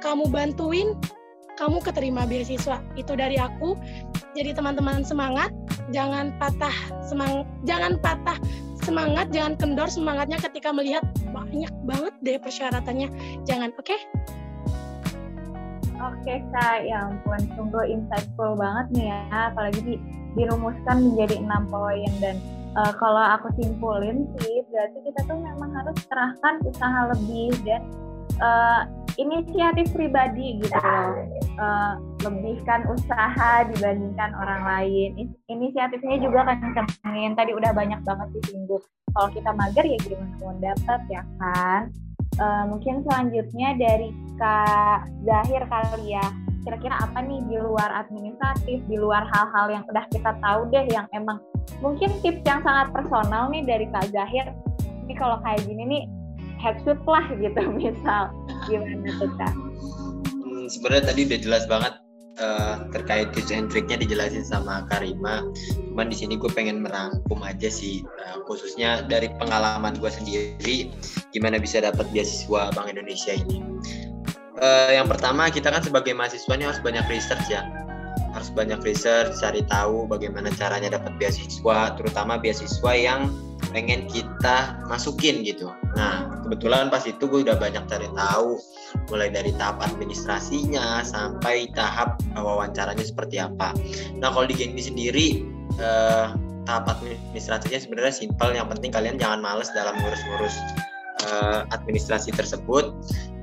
kamu bantuin kamu keterima beasiswa. Itu dari aku. Jadi teman-teman semangat jangan patah semangat jangan patah semangat jangan kendor semangatnya ketika melihat banyak banget deh persyaratannya. Jangan oke? okay? Oke kak, ya ampun, sungguh insightful banget nih ya, apalagi di, dirumuskan menjadi enam poin dan uh, kalau aku simpulin sih, berarti kita tuh memang harus kerahkan usaha lebih dan uh, inisiatif pribadi gitu loh, uh, lebihkan usaha dibandingkan orang lain. Inisiatifnya juga kan kencengin, tadi udah banyak banget disinggung. Kalau kita mager ya gimana mau dapat ya kan? Uh, mungkin selanjutnya dari Kak Zahir kali ya. Kira-kira apa nih di luar administratif, di luar hal-hal yang udah kita tahu deh yang emang mungkin tips yang sangat personal nih dari Kak Zahir. Ini kalau kayak gini nih headshot lah gitu misal. Gimana tuh Kak? Hmm, sebenarnya tadi udah jelas banget uh, terkait tips and triknya dijelasin sama Karima. Cuman di sini gue pengen merangkum aja sih, uh, khususnya dari pengalaman gue sendiri, gimana bisa dapat beasiswa Bank Indonesia ini uh, yang pertama kita kan sebagai mahasiswa ini harus banyak research ya harus banyak research cari tahu bagaimana caranya dapat beasiswa terutama beasiswa yang pengen kita masukin gitu. Nah kebetulan pas itu gue udah banyak cari tahu mulai dari tahap administrasinya sampai tahap wawancaranya seperti apa. Nah kalau di Genbi sendiri eh, tahap administrasinya sebenarnya simpel. Yang penting kalian jangan males dalam ngurus-ngurus uh, administrasi tersebut.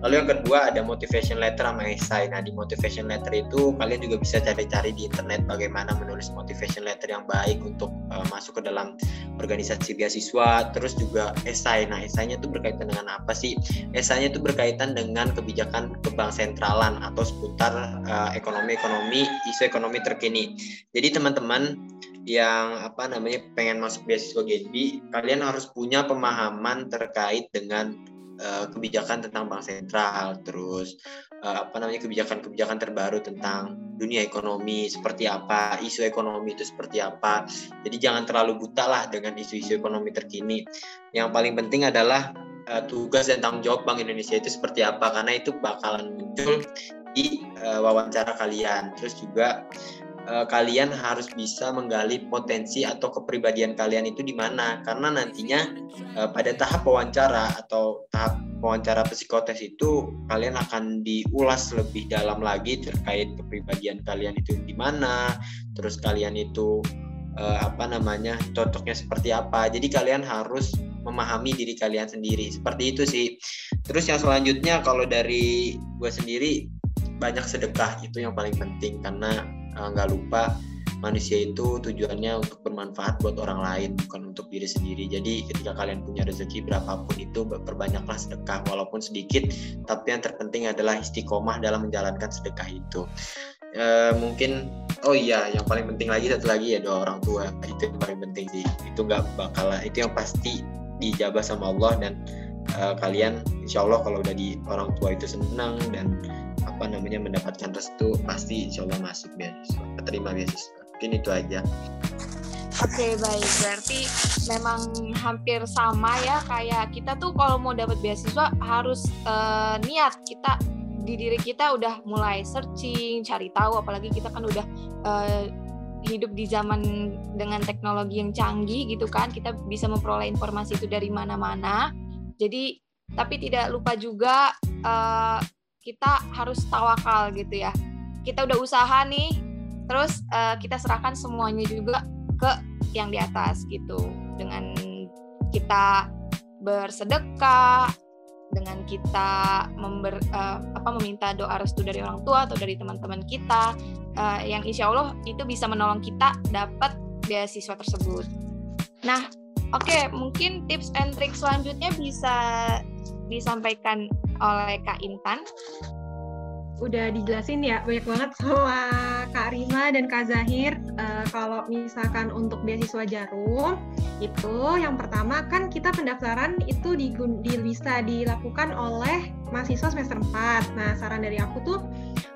Lalu yang kedua ada motivation letter sama esai. Nah di motivation letter itu kalian juga bisa cari-cari di internet bagaimana menulis motivation letter yang baik untuk uh, masuk ke dalam organisasi beasiswa. Terus juga esai. Nah esainya itu berkaitan dengan apa sih? Esainya itu berkaitan dengan kebijakan kebang sentralan atau seputar uh, ekonomi-ekonomi, isu ekonomi terkini. Jadi teman-teman yang apa namanya pengen masuk beasiswa Genbi, kalian harus punya pemahaman terkait dengan uh, kebijakan tentang bank sentral, terus uh, apa namanya kebijakan-kebijakan terbaru tentang dunia ekonomi seperti apa, isu ekonomi itu seperti apa. Jadi jangan terlalu buta lah dengan isu-isu ekonomi terkini. Yang paling penting adalah uh, tugas dan tanggung jawab Bank Indonesia itu seperti apa, karena itu bakalan muncul di uh, wawancara kalian. Terus juga uh, kalian harus bisa menggali potensi atau kepribadian kalian itu di mana. Karena nantinya uh, pada tahap wawancara atau tahap wawancara psikotes itu kalian akan diulas lebih dalam lagi terkait kepribadian kalian itu di mana. Terus kalian itu uh, apa namanya cocoknya seperti apa. Jadi kalian harus memahami diri kalian sendiri. Seperti itu sih. Terus yang selanjutnya kalau dari gue sendiri banyak sedekah itu yang paling penting. Karena Eh, nggak uh, lupa manusia itu tujuannya untuk bermanfaat buat orang lain bukan untuk diri sendiri. Jadi ketika kalian punya rezeki berapapun itu perbanyaklah sedekah walaupun sedikit tapi yang terpenting adalah istiqomah dalam menjalankan sedekah itu. E, mungkin oh iya yang paling penting lagi satu lagi ya doa orang tua. Itu yang paling penting sih. Itu nggak bakal itu yang pasti dijabah sama Allah dan uh, kalian insya Allah kalau udah di orang tua itu senang dan apa namanya mendapatkan restu pasti insya Allah masuk beasiswa terima beasiswa. Mungkin itu aja. Oke okay, baik. Berarti memang hampir sama ya kayak kita tuh kalau mau dapat beasiswa harus uh, niat kita di diri kita udah mulai searching, cari tahu, apalagi kita kan udah uh, hidup di zaman dengan teknologi yang canggih gitu kan, kita bisa memperoleh informasi itu dari mana-mana. Jadi tapi tidak lupa juga uh, kita harus tawakal gitu ya. Kita udah usaha nih, terus uh, kita serahkan semuanya juga ke yang di atas gitu dengan kita bersedekah dengan kita member, uh, apa meminta doa restu dari orang tua atau dari teman-teman kita uh, yang insya Allah itu bisa menolong kita dapat beasiswa tersebut. Nah, oke mungkin tips and trik selanjutnya bisa disampaikan oleh Kak Intan. Udah dijelasin ya banyak banget sama Kak Rima dan Kak Zahir. Uh, kalau misalkan untuk beasiswa jarum itu yang pertama kan kita pendaftaran itu di, di bisa dilakukan oleh mahasiswa semester 4 nah saran dari aku tuh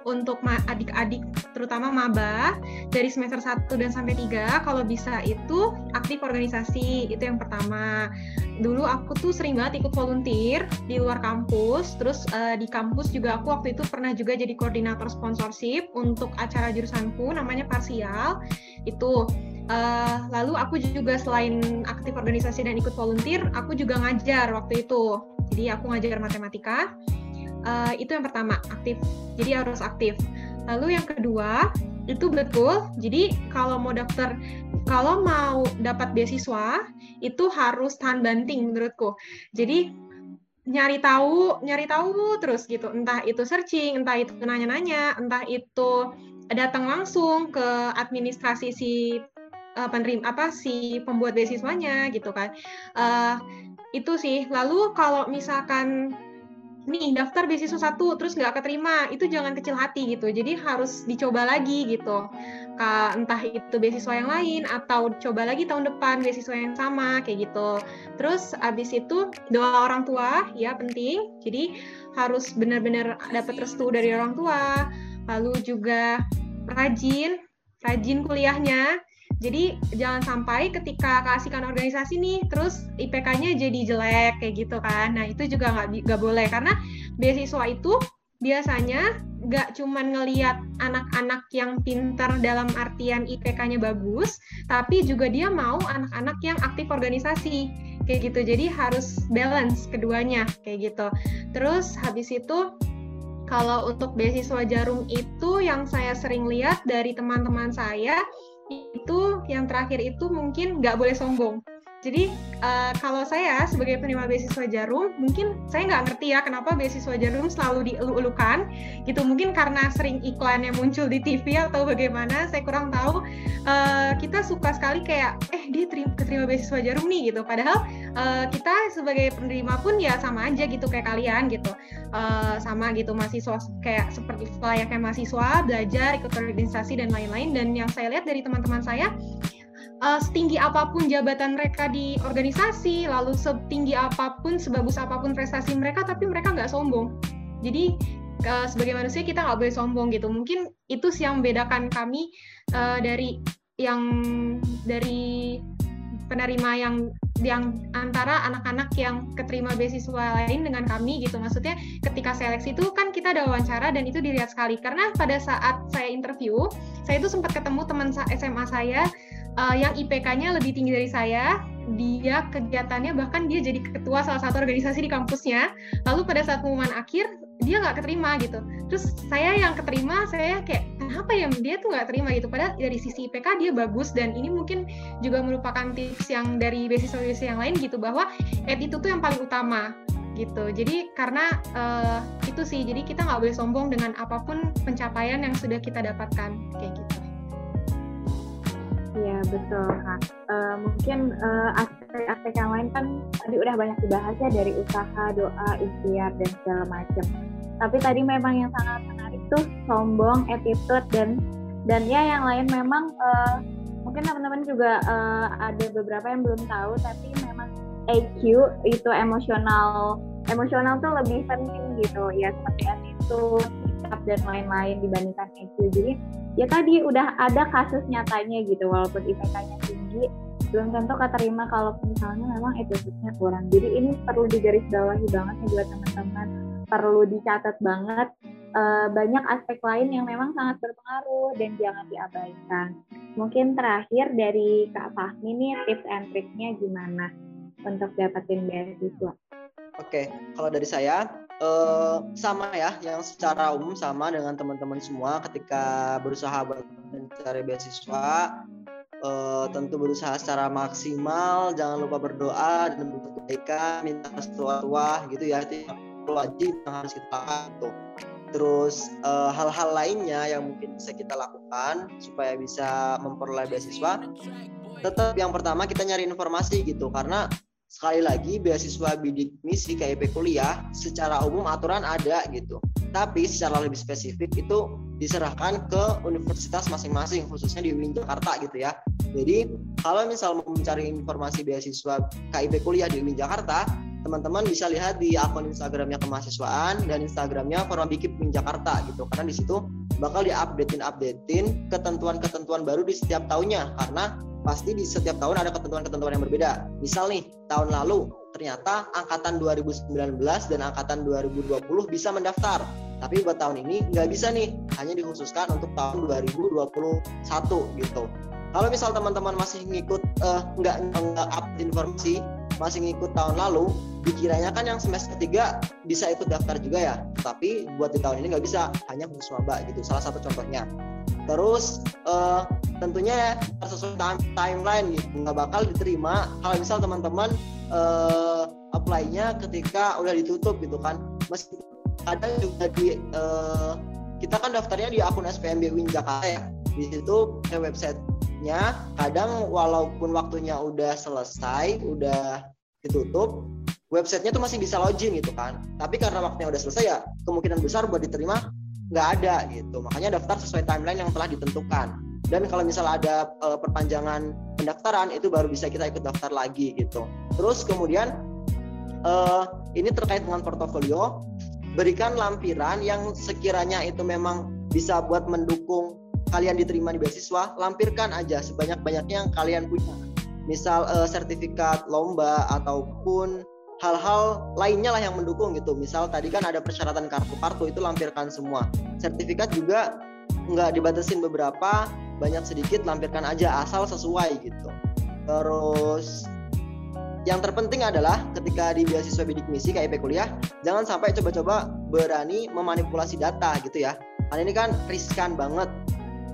untuk adik-adik terutama maba dari semester 1 dan sampai 3 kalau bisa itu aktif organisasi itu yang pertama. Dulu aku tuh sering banget ikut volunteer di luar kampus terus uh, di kampus juga aku waktu itu pernah juga jadi koordinator sponsorship untuk acara jurusanku namanya parsial. Itu uh, lalu aku juga selain aktif organisasi dan ikut volunteer aku juga ngajar waktu itu. Jadi aku ngajar matematika uh, itu yang pertama aktif jadi harus aktif lalu yang kedua itu betul jadi kalau mau daftar kalau mau dapat beasiswa itu harus tahan banting menurutku. Jadi nyari tahu, nyari tahu terus gitu. Entah itu searching, entah itu nanya-nanya, entah itu datang langsung ke administrasi si uh, penerima apa si pembuat beasiswanya gitu kan. Uh, itu sih. Lalu kalau misalkan nih daftar beasiswa satu terus nggak keterima itu jangan kecil hati gitu jadi harus dicoba lagi gitu entah itu beasiswa yang lain atau coba lagi tahun depan beasiswa yang sama kayak gitu. Terus abis itu doa orang tua ya penting. Jadi harus benar-benar dapat restu dari orang tua. Lalu juga rajin, rajin kuliahnya. Jadi jangan sampai ketika kasihkan organisasi nih, terus IPK-nya jadi jelek kayak gitu kan. Nah itu juga nggak nggak boleh karena beasiswa itu biasanya nggak cuman ngeliat anak-anak yang pintar dalam artian IPK-nya bagus, tapi juga dia mau anak-anak yang aktif organisasi kayak gitu. Jadi harus balance keduanya kayak gitu. Terus habis itu kalau untuk beasiswa jarum itu yang saya sering lihat dari teman-teman saya itu yang terakhir itu mungkin nggak boleh sombong jadi uh, kalau saya sebagai penerima beasiswa Jarum, mungkin saya nggak ngerti ya kenapa beasiswa Jarum selalu dielu-elukan gitu. Mungkin karena sering iklan yang muncul di TV atau bagaimana, saya kurang tahu. Uh, kita suka sekali kayak, eh dia terima, keterima beasiswa Jarum nih gitu. Padahal uh, kita sebagai penerima pun ya sama aja gitu kayak kalian gitu. Uh, sama gitu mahasiswa kayak seperti layaknya mahasiswa belajar ikut organisasi dan lain-lain. Dan yang saya lihat dari teman-teman saya uh, setinggi apa pun jabatan mereka di organisasi, lalu setinggi apa pun, sebagus apa pun prestasi mereka, tapi mereka nggak sombong. Jadi uh, sebagai manusia kita nggak boleh sombong gitu. Mungkin itu sih yang membedakan kami uh, dari yang dari penerima yang yang antara anak-anak yang keterima beasiswa lain dengan kami gitu maksudnya ketika seleksi itu kan kita ada wawancara dan itu dilihat sekali karena pada saat saya interview saya itu sempat ketemu teman SMA saya uh, yang IPK-nya lebih tinggi dari saya. Dia kegiatannya bahkan dia jadi ketua salah satu organisasi di kampusnya. Lalu pada saat pengumuman akhir dia nggak keterima gitu. Terus saya yang keterima, saya kayak kenapa ya dia tuh nggak terima gitu. Padahal dari sisi IPK dia bagus dan ini mungkin juga merupakan tips yang dari beasiswa-beasiswa yang lain gitu bahwa attitude tuh yang paling utama gitu. Jadi karena uh, itu sih, jadi kita nggak boleh sombong dengan apa pun pencapaian yang sudah kita dapatkan kayak gitu. Iya betul kak. Uh, mungkin uh, aspek-aspek yang lain kan tadi udah banyak dibahas ya dari usaha, doa, ikhtiar dan segala macam. Tapi tadi memang yang sangat menarik tuh sombong, attitude dan dan ya yang lain memang uh, mungkin teman-teman juga uh, ada beberapa yang belum tahu tapi memang EQ itu emosional emosional tuh lebih penting gitu ya seperti sikap dan lain-lain dibandingkan EQ. Jadi ya tadi udah ada kasus nyatanya gitu walaupun IPK-nya tinggi belum tentu keterima kalau misalnya memang attitude-nya kurang jadi ini perlu digarisbawahi banget nih buat teman-teman perlu dicatat banget uh, banyak aspek lain yang memang sangat berpengaruh dan jangan diabaikan. Mungkin terakhir dari Kak Fahmi nih tips and triknya gimana untuk dapetin beasiswa? Oke, kalau dari saya uh, sama ya, yang secara umum sama dengan teman-teman semua ketika berusaha mencari beasiswa, uh, tentu berusaha secara maksimal, jangan lupa berdoa dan berkebaikan, minta restu tua gitu ya, itu wajib yang harus kita lakukan tuh. Terus eh, hal-hal lainnya yang mungkin bisa kita lakukan supaya bisa memperoleh beasiswa tetap yang pertama kita nyari informasi gitu karena sekali lagi beasiswa bidik misi KIP kuliah secara umum aturan ada gitu. Tapi secara lebih spesifik itu diserahkan ke universitas masing-masing khususnya di UIN Jakarta gitu ya. Jadi kalau misal mau mencari informasi beasiswa KIP kuliah di UIN Jakarta teman-teman bisa lihat di akun Instagramnya kemahasiswaan dan Instagramnya Forum Bikip Min Jakarta gitu. Karena di situ bakal diupdatein updatein ketentuan-ketentuan baru di setiap tahunnya. Karena pasti di setiap tahun ada ketentuan-ketentuan yang berbeda. Misal nih tahun lalu ternyata angkatan 2019 dan angkatan 2020 bisa mendaftar. Tapi buat tahun ini nggak bisa nih hanya dikhususkan untuk tahun 2021 gitu. Kalau misal teman-teman masih ngikut uh, nggak nggak update informasi masih ngikut tahun lalu dikiranya kan yang semester ketiga bisa ikut daftar juga ya. Tapi buat di tahun ini nggak bisa hanya khusus maba gitu salah satu contohnya terus uh, tentunya ya sesuai time, timeline gitu. Nggak bakal diterima. Kalau misal teman-teman uh, apply-nya ketika udah ditutup gitu kan. Meski ada juga di uh, kita kan daftarnya di akun SPMB Win Jakarta ya. Di situ ke websitenya. Kadang walaupun waktunya udah selesai udah ditutup websitenya tuh masih bisa login gitu kan. Tapi karena waktunya udah selesai ya kemungkinan besar buat diterima nggak ada gitu. Makanya daftar sesuai timeline yang telah ditentukan. Dan kalau misalnya ada uh, perpanjangan pendaftaran itu baru bisa kita ikut daftar lagi gitu. Terus kemudian uh, ini terkait dengan portofolio. Berikan lampiran yang sekiranya itu memang bisa buat mendukung kalian diterima di beasiswa lampirkan aja sebanyak-banyaknya yang kalian punya. Misal uh, sertifikat lomba ataupun hal-hal lainnya lah yang mendukung gitu. Misal tadi kan ada persyaratan kartu-kartu itu lampirkan semua. Sertifikat juga nggak dibatasin beberapa, banyak sedikit lampirkan aja asal sesuai gitu. Terus yang terpenting adalah ketika di beasiswa bidik misi KIP kuliah, jangan sampai coba-coba berani memanipulasi data gitu ya. Karena ini kan riskan banget.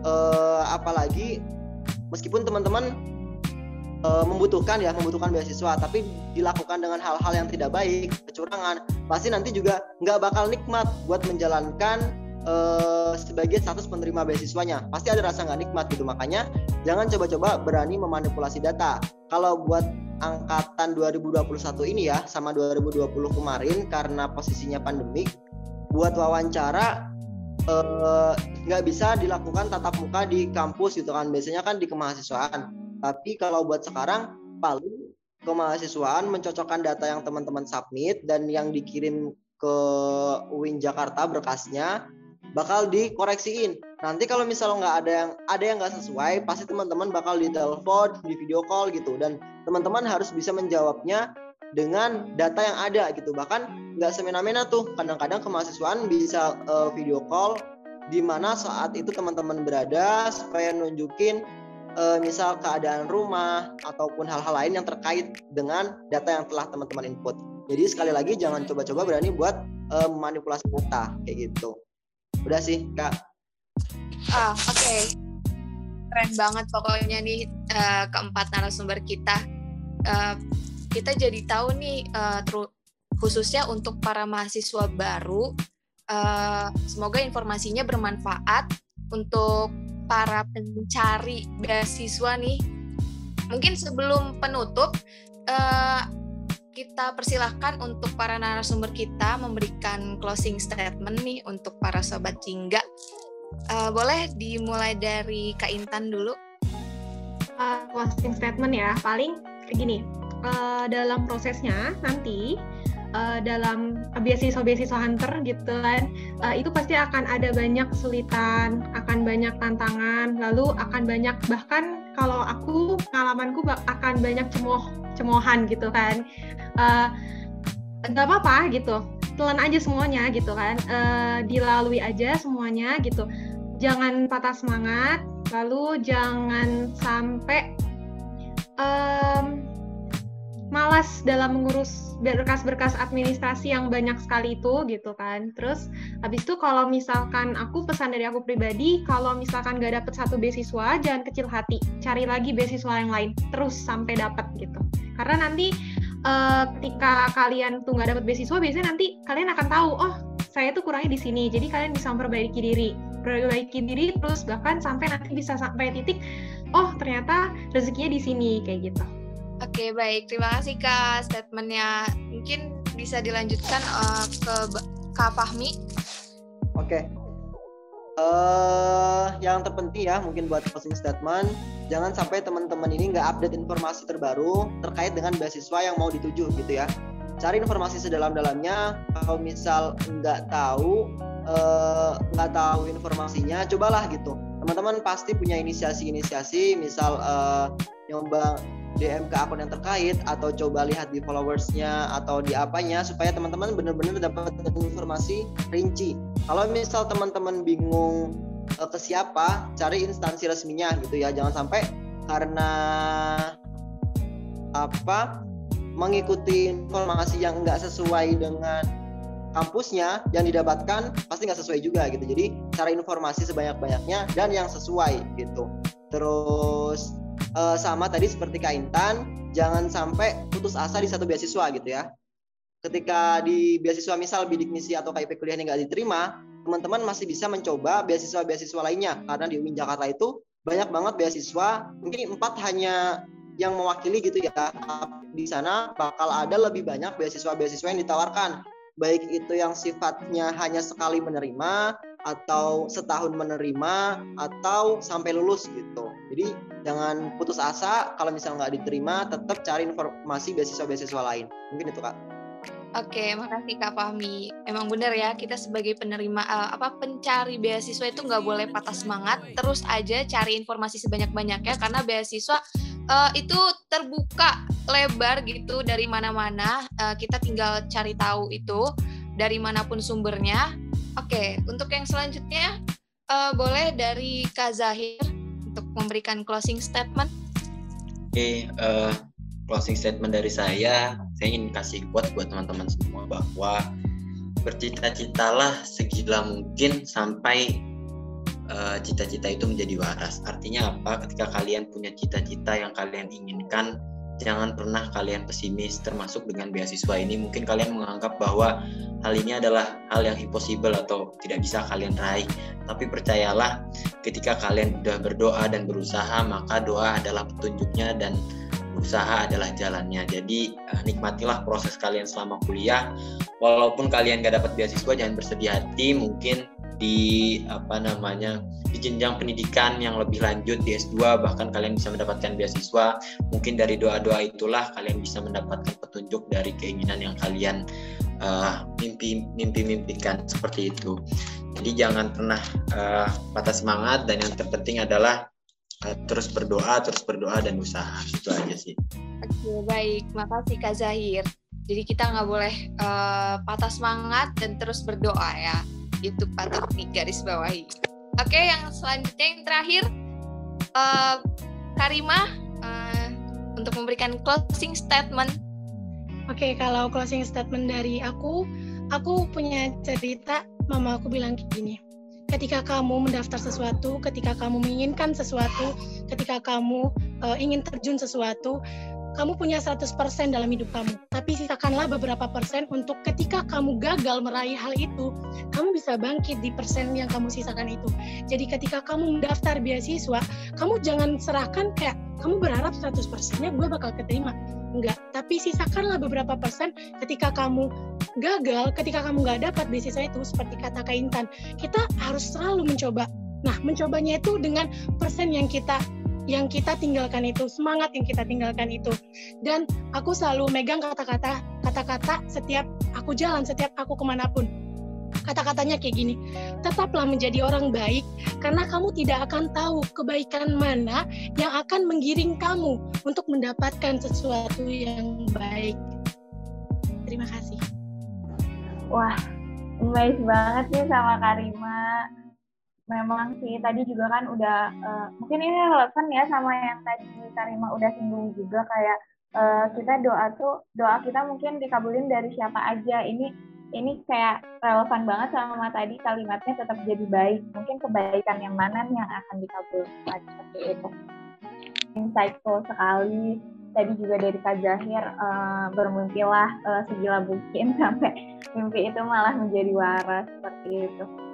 Uh, apalagi meskipun teman-teman uh, membutuhkan ya membutuhkan beasiswa tapi dilakukan dengan hal-hal yang tidak baik kecurangan pasti nanti juga nggak bakal nikmat buat menjalankan uh, sebagai status penerima beasiswanya. Pasti ada rasa nggak nikmat gitu makanya jangan coba-coba berani memanipulasi data. Kalau buat angkatan 2021 ini ya sama 2020 kemarin karena posisinya pandemik buat wawancara nggak uh, bisa dilakukan tatap muka di kampus gitu kan. Biasanya kan di kemahasiswaan tapi kalau buat sekarang paling kemahasiswaan mencocokkan data yang teman-teman submit dan yang dikirim ke UIN Jakarta berkasnya bakal dikoreksiin. Nanti kalau misalnya nggak ada yang ada yang nggak sesuai, pasti teman-teman bakal ditelepon, di video call gitu dan teman-teman harus bisa menjawabnya dengan data yang ada gitu. Bahkan nggak semena-mena tuh. Kadang-kadang kemahasiswaan bisa uh, video call di mana saat itu teman-teman berada supaya nunjukin uh, misal keadaan rumah ataupun hal-hal lain yang terkait dengan data yang telah teman-teman input. Jadi sekali lagi jangan coba-coba berani buat uh, manipulasi data kayak gitu. Udah sih kak. Ah oke. Okay. Keren banget pokoknya nih uh, keempat narasumber kita. Uh, kita jadi tahu nih uh, khususnya untuk para mahasiswa baru. Uh, semoga informasinya bermanfaat untuk para pencari beasiswa nih. Mungkin sebelum penutup, uh, kita persilahkan untuk para narasumber kita memberikan closing statement nih untuk para sobat jingga. Uh, boleh dimulai dari Kak Intan dulu. Uh, closing statement ya, paling kayak gini. Uh, dalam prosesnya nanti uh, dalam beasiswa-beasiswa hunter gitu kan uh, itu pasti akan ada banyak kesulitan akan banyak tantangan lalu akan banyak bahkan kalau aku pengalamanku akan banyak cemoh cemohan gitu kan. Uh, nggak apa-apa gitu telan aja semuanya gitu kan. Uh, dilalui aja semuanya gitu. Jangan patah semangat lalu jangan sampai um, malas dalam mengurus berkas-berkas administrasi yang banyak sekali itu gitu kan. Terus habis itu kalau misalkan aku pesan dari aku pribadi, kalau misalkan gak dapet satu beasiswa, jangan kecil hati, cari lagi beasiswa yang lain terus sampai dapat gitu. Karena nanti uh, ketika kalian tuh gak dapet beasiswa, biasanya nanti kalian akan tahu, oh saya tuh kurangnya di sini. Jadi kalian bisa memperbaiki diri, perbaiki diri terus bahkan sampai nanti bisa sampai titik, oh ternyata rezekinya di sini kayak gitu. Oke, baik. Terima kasih Kak statementnya. Mungkin bisa dilanjutkan uh, ke Kak Fahmi. Oke. Uh, yang terpenting ya mungkin buat closing statement, jangan sampai teman-teman ini nggak update informasi terbaru terkait dengan beasiswa yang mau dituju gitu ya. Cari informasi sedalam-dalamnya. Kalau misal nggak tahu, uh, nggak tahu informasinya, cobalah gitu. Teman-teman pasti punya inisiasi-inisiasi, misal uh, nyoba DM ke akun yang terkait atau coba lihat di followersnya atau di apanya supaya teman-teman benar-benar dapat informasi rinci. Kalau misal teman-teman bingung uh, ke siapa, cari instansi resminya gitu ya. Jangan sampai karena apa mengikuti informasi yang enggak sesuai dengan kampusnya yang didapatkan pasti nggak sesuai juga gitu. Jadi cari informasi sebanyak-banyaknya dan yang sesuai gitu. Terus uh, sama tadi seperti Kak Intan, jangan sampai putus asa di satu beasiswa gitu ya. Ketika di beasiswa misal bidik misi atau KIP kuliahnya nggak diterima, teman-teman masih bisa mencoba beasiswa-beasiswa lainnya karena di UIN Jakarta itu banyak banget beasiswa, mungkin empat hanya yang mewakili gitu ya. Di sana bakal ada lebih banyak beasiswa-beasiswa yang ditawarkan baik itu yang sifatnya hanya sekali menerima atau setahun menerima atau sampai lulus gitu. Jadi jangan putus asa kalau misalnya nggak diterima tetap cari informasi beasiswa-beasiswa lain. Mungkin itu kak. Oke, makasih Kak Fahmi. Emang benar ya, kita sebagai penerima uh, apa pencari beasiswa itu nggak boleh patah semangat, terus aja cari informasi sebanyak-banyaknya karena beasiswa uh, itu terbuka lebar gitu dari mana-mana. Uh, kita tinggal cari tahu itu dari mana pun sumbernya. Oke, untuk yang selanjutnya uh, boleh dari Kak Zahir memberikan closing statement. Oke, uh, closing statement dari saya, saya ingin kasih kuat buat teman-teman semua bahwa bercita-citalah segila mungkin sampai eh, cita-cita uh, itu menjadi waras. Artinya apa? Ketika kalian punya cita-cita yang kalian inginkan, jangan pernah kalian pesimis termasuk dengan beasiswa ini. Mungkin kalian menganggap bahwa hal ini adalah hal yang impossible atau tidak bisa kalian raih. Tapi percayalah, ketika kalian sudah berdoa dan berusaha, maka doa adalah petunjuknya dan usaha adalah jalannya. Jadi uh, nikmatilah proses kalian selama kuliah. Walaupun kalian gak dapat beasiswa, jangan bersedih hati. Mungkin di apa namanya di jenjang pendidikan yang lebih lanjut di S2 bahkan kalian bisa mendapatkan beasiswa mungkin dari doa-doa itulah kalian bisa mendapatkan petunjuk dari keinginan yang kalian uh, mimpi mimpi mimpikan seperti itu jadi jangan pernah uh, patah semangat dan yang terpenting adalah Eh, terus berdoa, terus berdoa dan usaha itu aja sih. Oke baik, makasih Kak Zahir. Jadi kita nggak boleh uh, patah semangat dan terus berdoa ya. Itu patut digaris bawahi. Oke, yang selanjutnya yang terakhir, uh, Karima uh, untuk memberikan closing statement. Oke, kalau closing statement dari aku, aku punya cerita. Mama aku bilang gini ketika kamu mendaftar sesuatu, ketika kamu menginginkan sesuatu, ketika kamu uh, ingin terjun sesuatu, kamu punya 100% dalam hidup kamu. Tapi sisakanlah beberapa persen untuk ketika kamu gagal meraih hal itu, kamu bisa bangkit di persen yang kamu sisakan itu. Jadi ketika kamu mendaftar beasiswa, kamu jangan serahkan kayak kamu berharap 100%-nya gue bakal keterima enggak tapi sisakanlah beberapa persen ketika kamu gagal ketika kamu nggak dapat beasiswa itu seperti kata Kak Intan kita harus selalu mencoba nah mencobanya itu dengan persen yang kita yang kita tinggalkan itu semangat yang kita tinggalkan itu dan aku selalu megang kata-kata kata-kata setiap aku jalan setiap aku ke mana pun kata-katanya kayak gini, tetaplah menjadi orang baik karena kamu tidak akan tahu kebaikan mana yang akan menggiring kamu untuk mendapatkan sesuatu yang baik. Terima kasih. Wah, amazed banget sih sama Karima. Memang sih tadi juga kan udah uh, mungkin ini relevan ya sama yang tadi Karima udah singgung juga kayak uh, kita doa tuh doa kita mungkin dikabulin dari siapa aja. Ini ini kayak relevan banget sama tadi kalimatnya tetap jadi baik. Mungkin kebaikan yang mana yang akan dikabulkan seperti itu. Insightful sekali tadi juga dari Kak Zahir uh, bermimpilah uh, segila mungkin sampai mimpi itu malah menjadi waras seperti itu.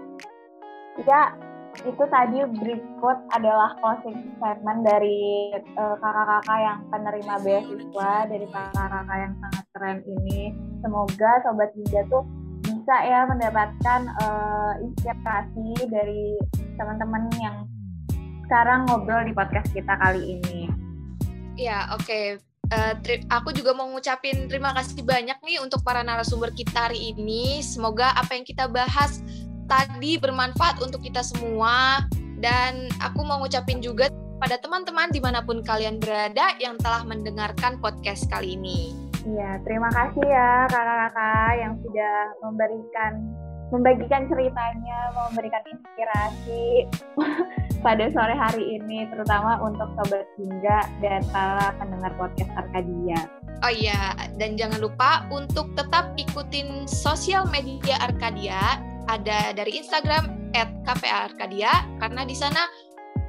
Ya, itu tadi berikut adalah closing statement dari eh, kakak-kakak yang penerima beasiswa dari kakak-kakak yang sangat keren ini. Semoga sobat Ninja tuh bisa ya mendapatkan uh, inspirasi dari teman-teman yang sekarang ngobrol di podcast kita kali ini. Ya, oke. Okay. Uh, eh, aku juga mau ngucapin terima kasih banyak nih untuk para narasumber kita hari ini. Semoga apa yang kita bahas tadi bermanfaat untuk kita semua. Dan aku mau ngucapin juga pada teman-teman di mana pun kalian berada yang telah mendengarkan podcast kali ini. Iya, terima kasih ya kakak-kakak yang sudah memberikan membagikan ceritanya, memberikan inspirasi pada sore hari ini, terutama untuk Sobat Hingga dan para pendengar podcast Arkadia. Oh iya, dan jangan lupa untuk tetap ikutin sosial media Arkadia, ada dari Instagram at Arkadia, karena di sana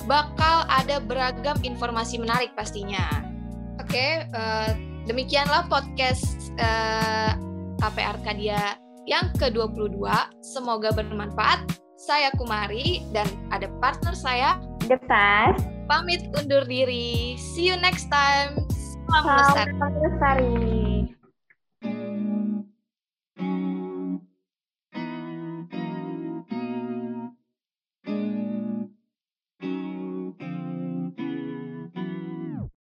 bakal ada beragam informasi menarik pastinya. Oke, uh, demikianlah podcast uh, eh, KP Arkadia yang ke-22. Semoga bermanfaat. Saya Kumari dan ada partner saya, Depas. Pamit undur diri. See you next time. Salam, Salam lestari.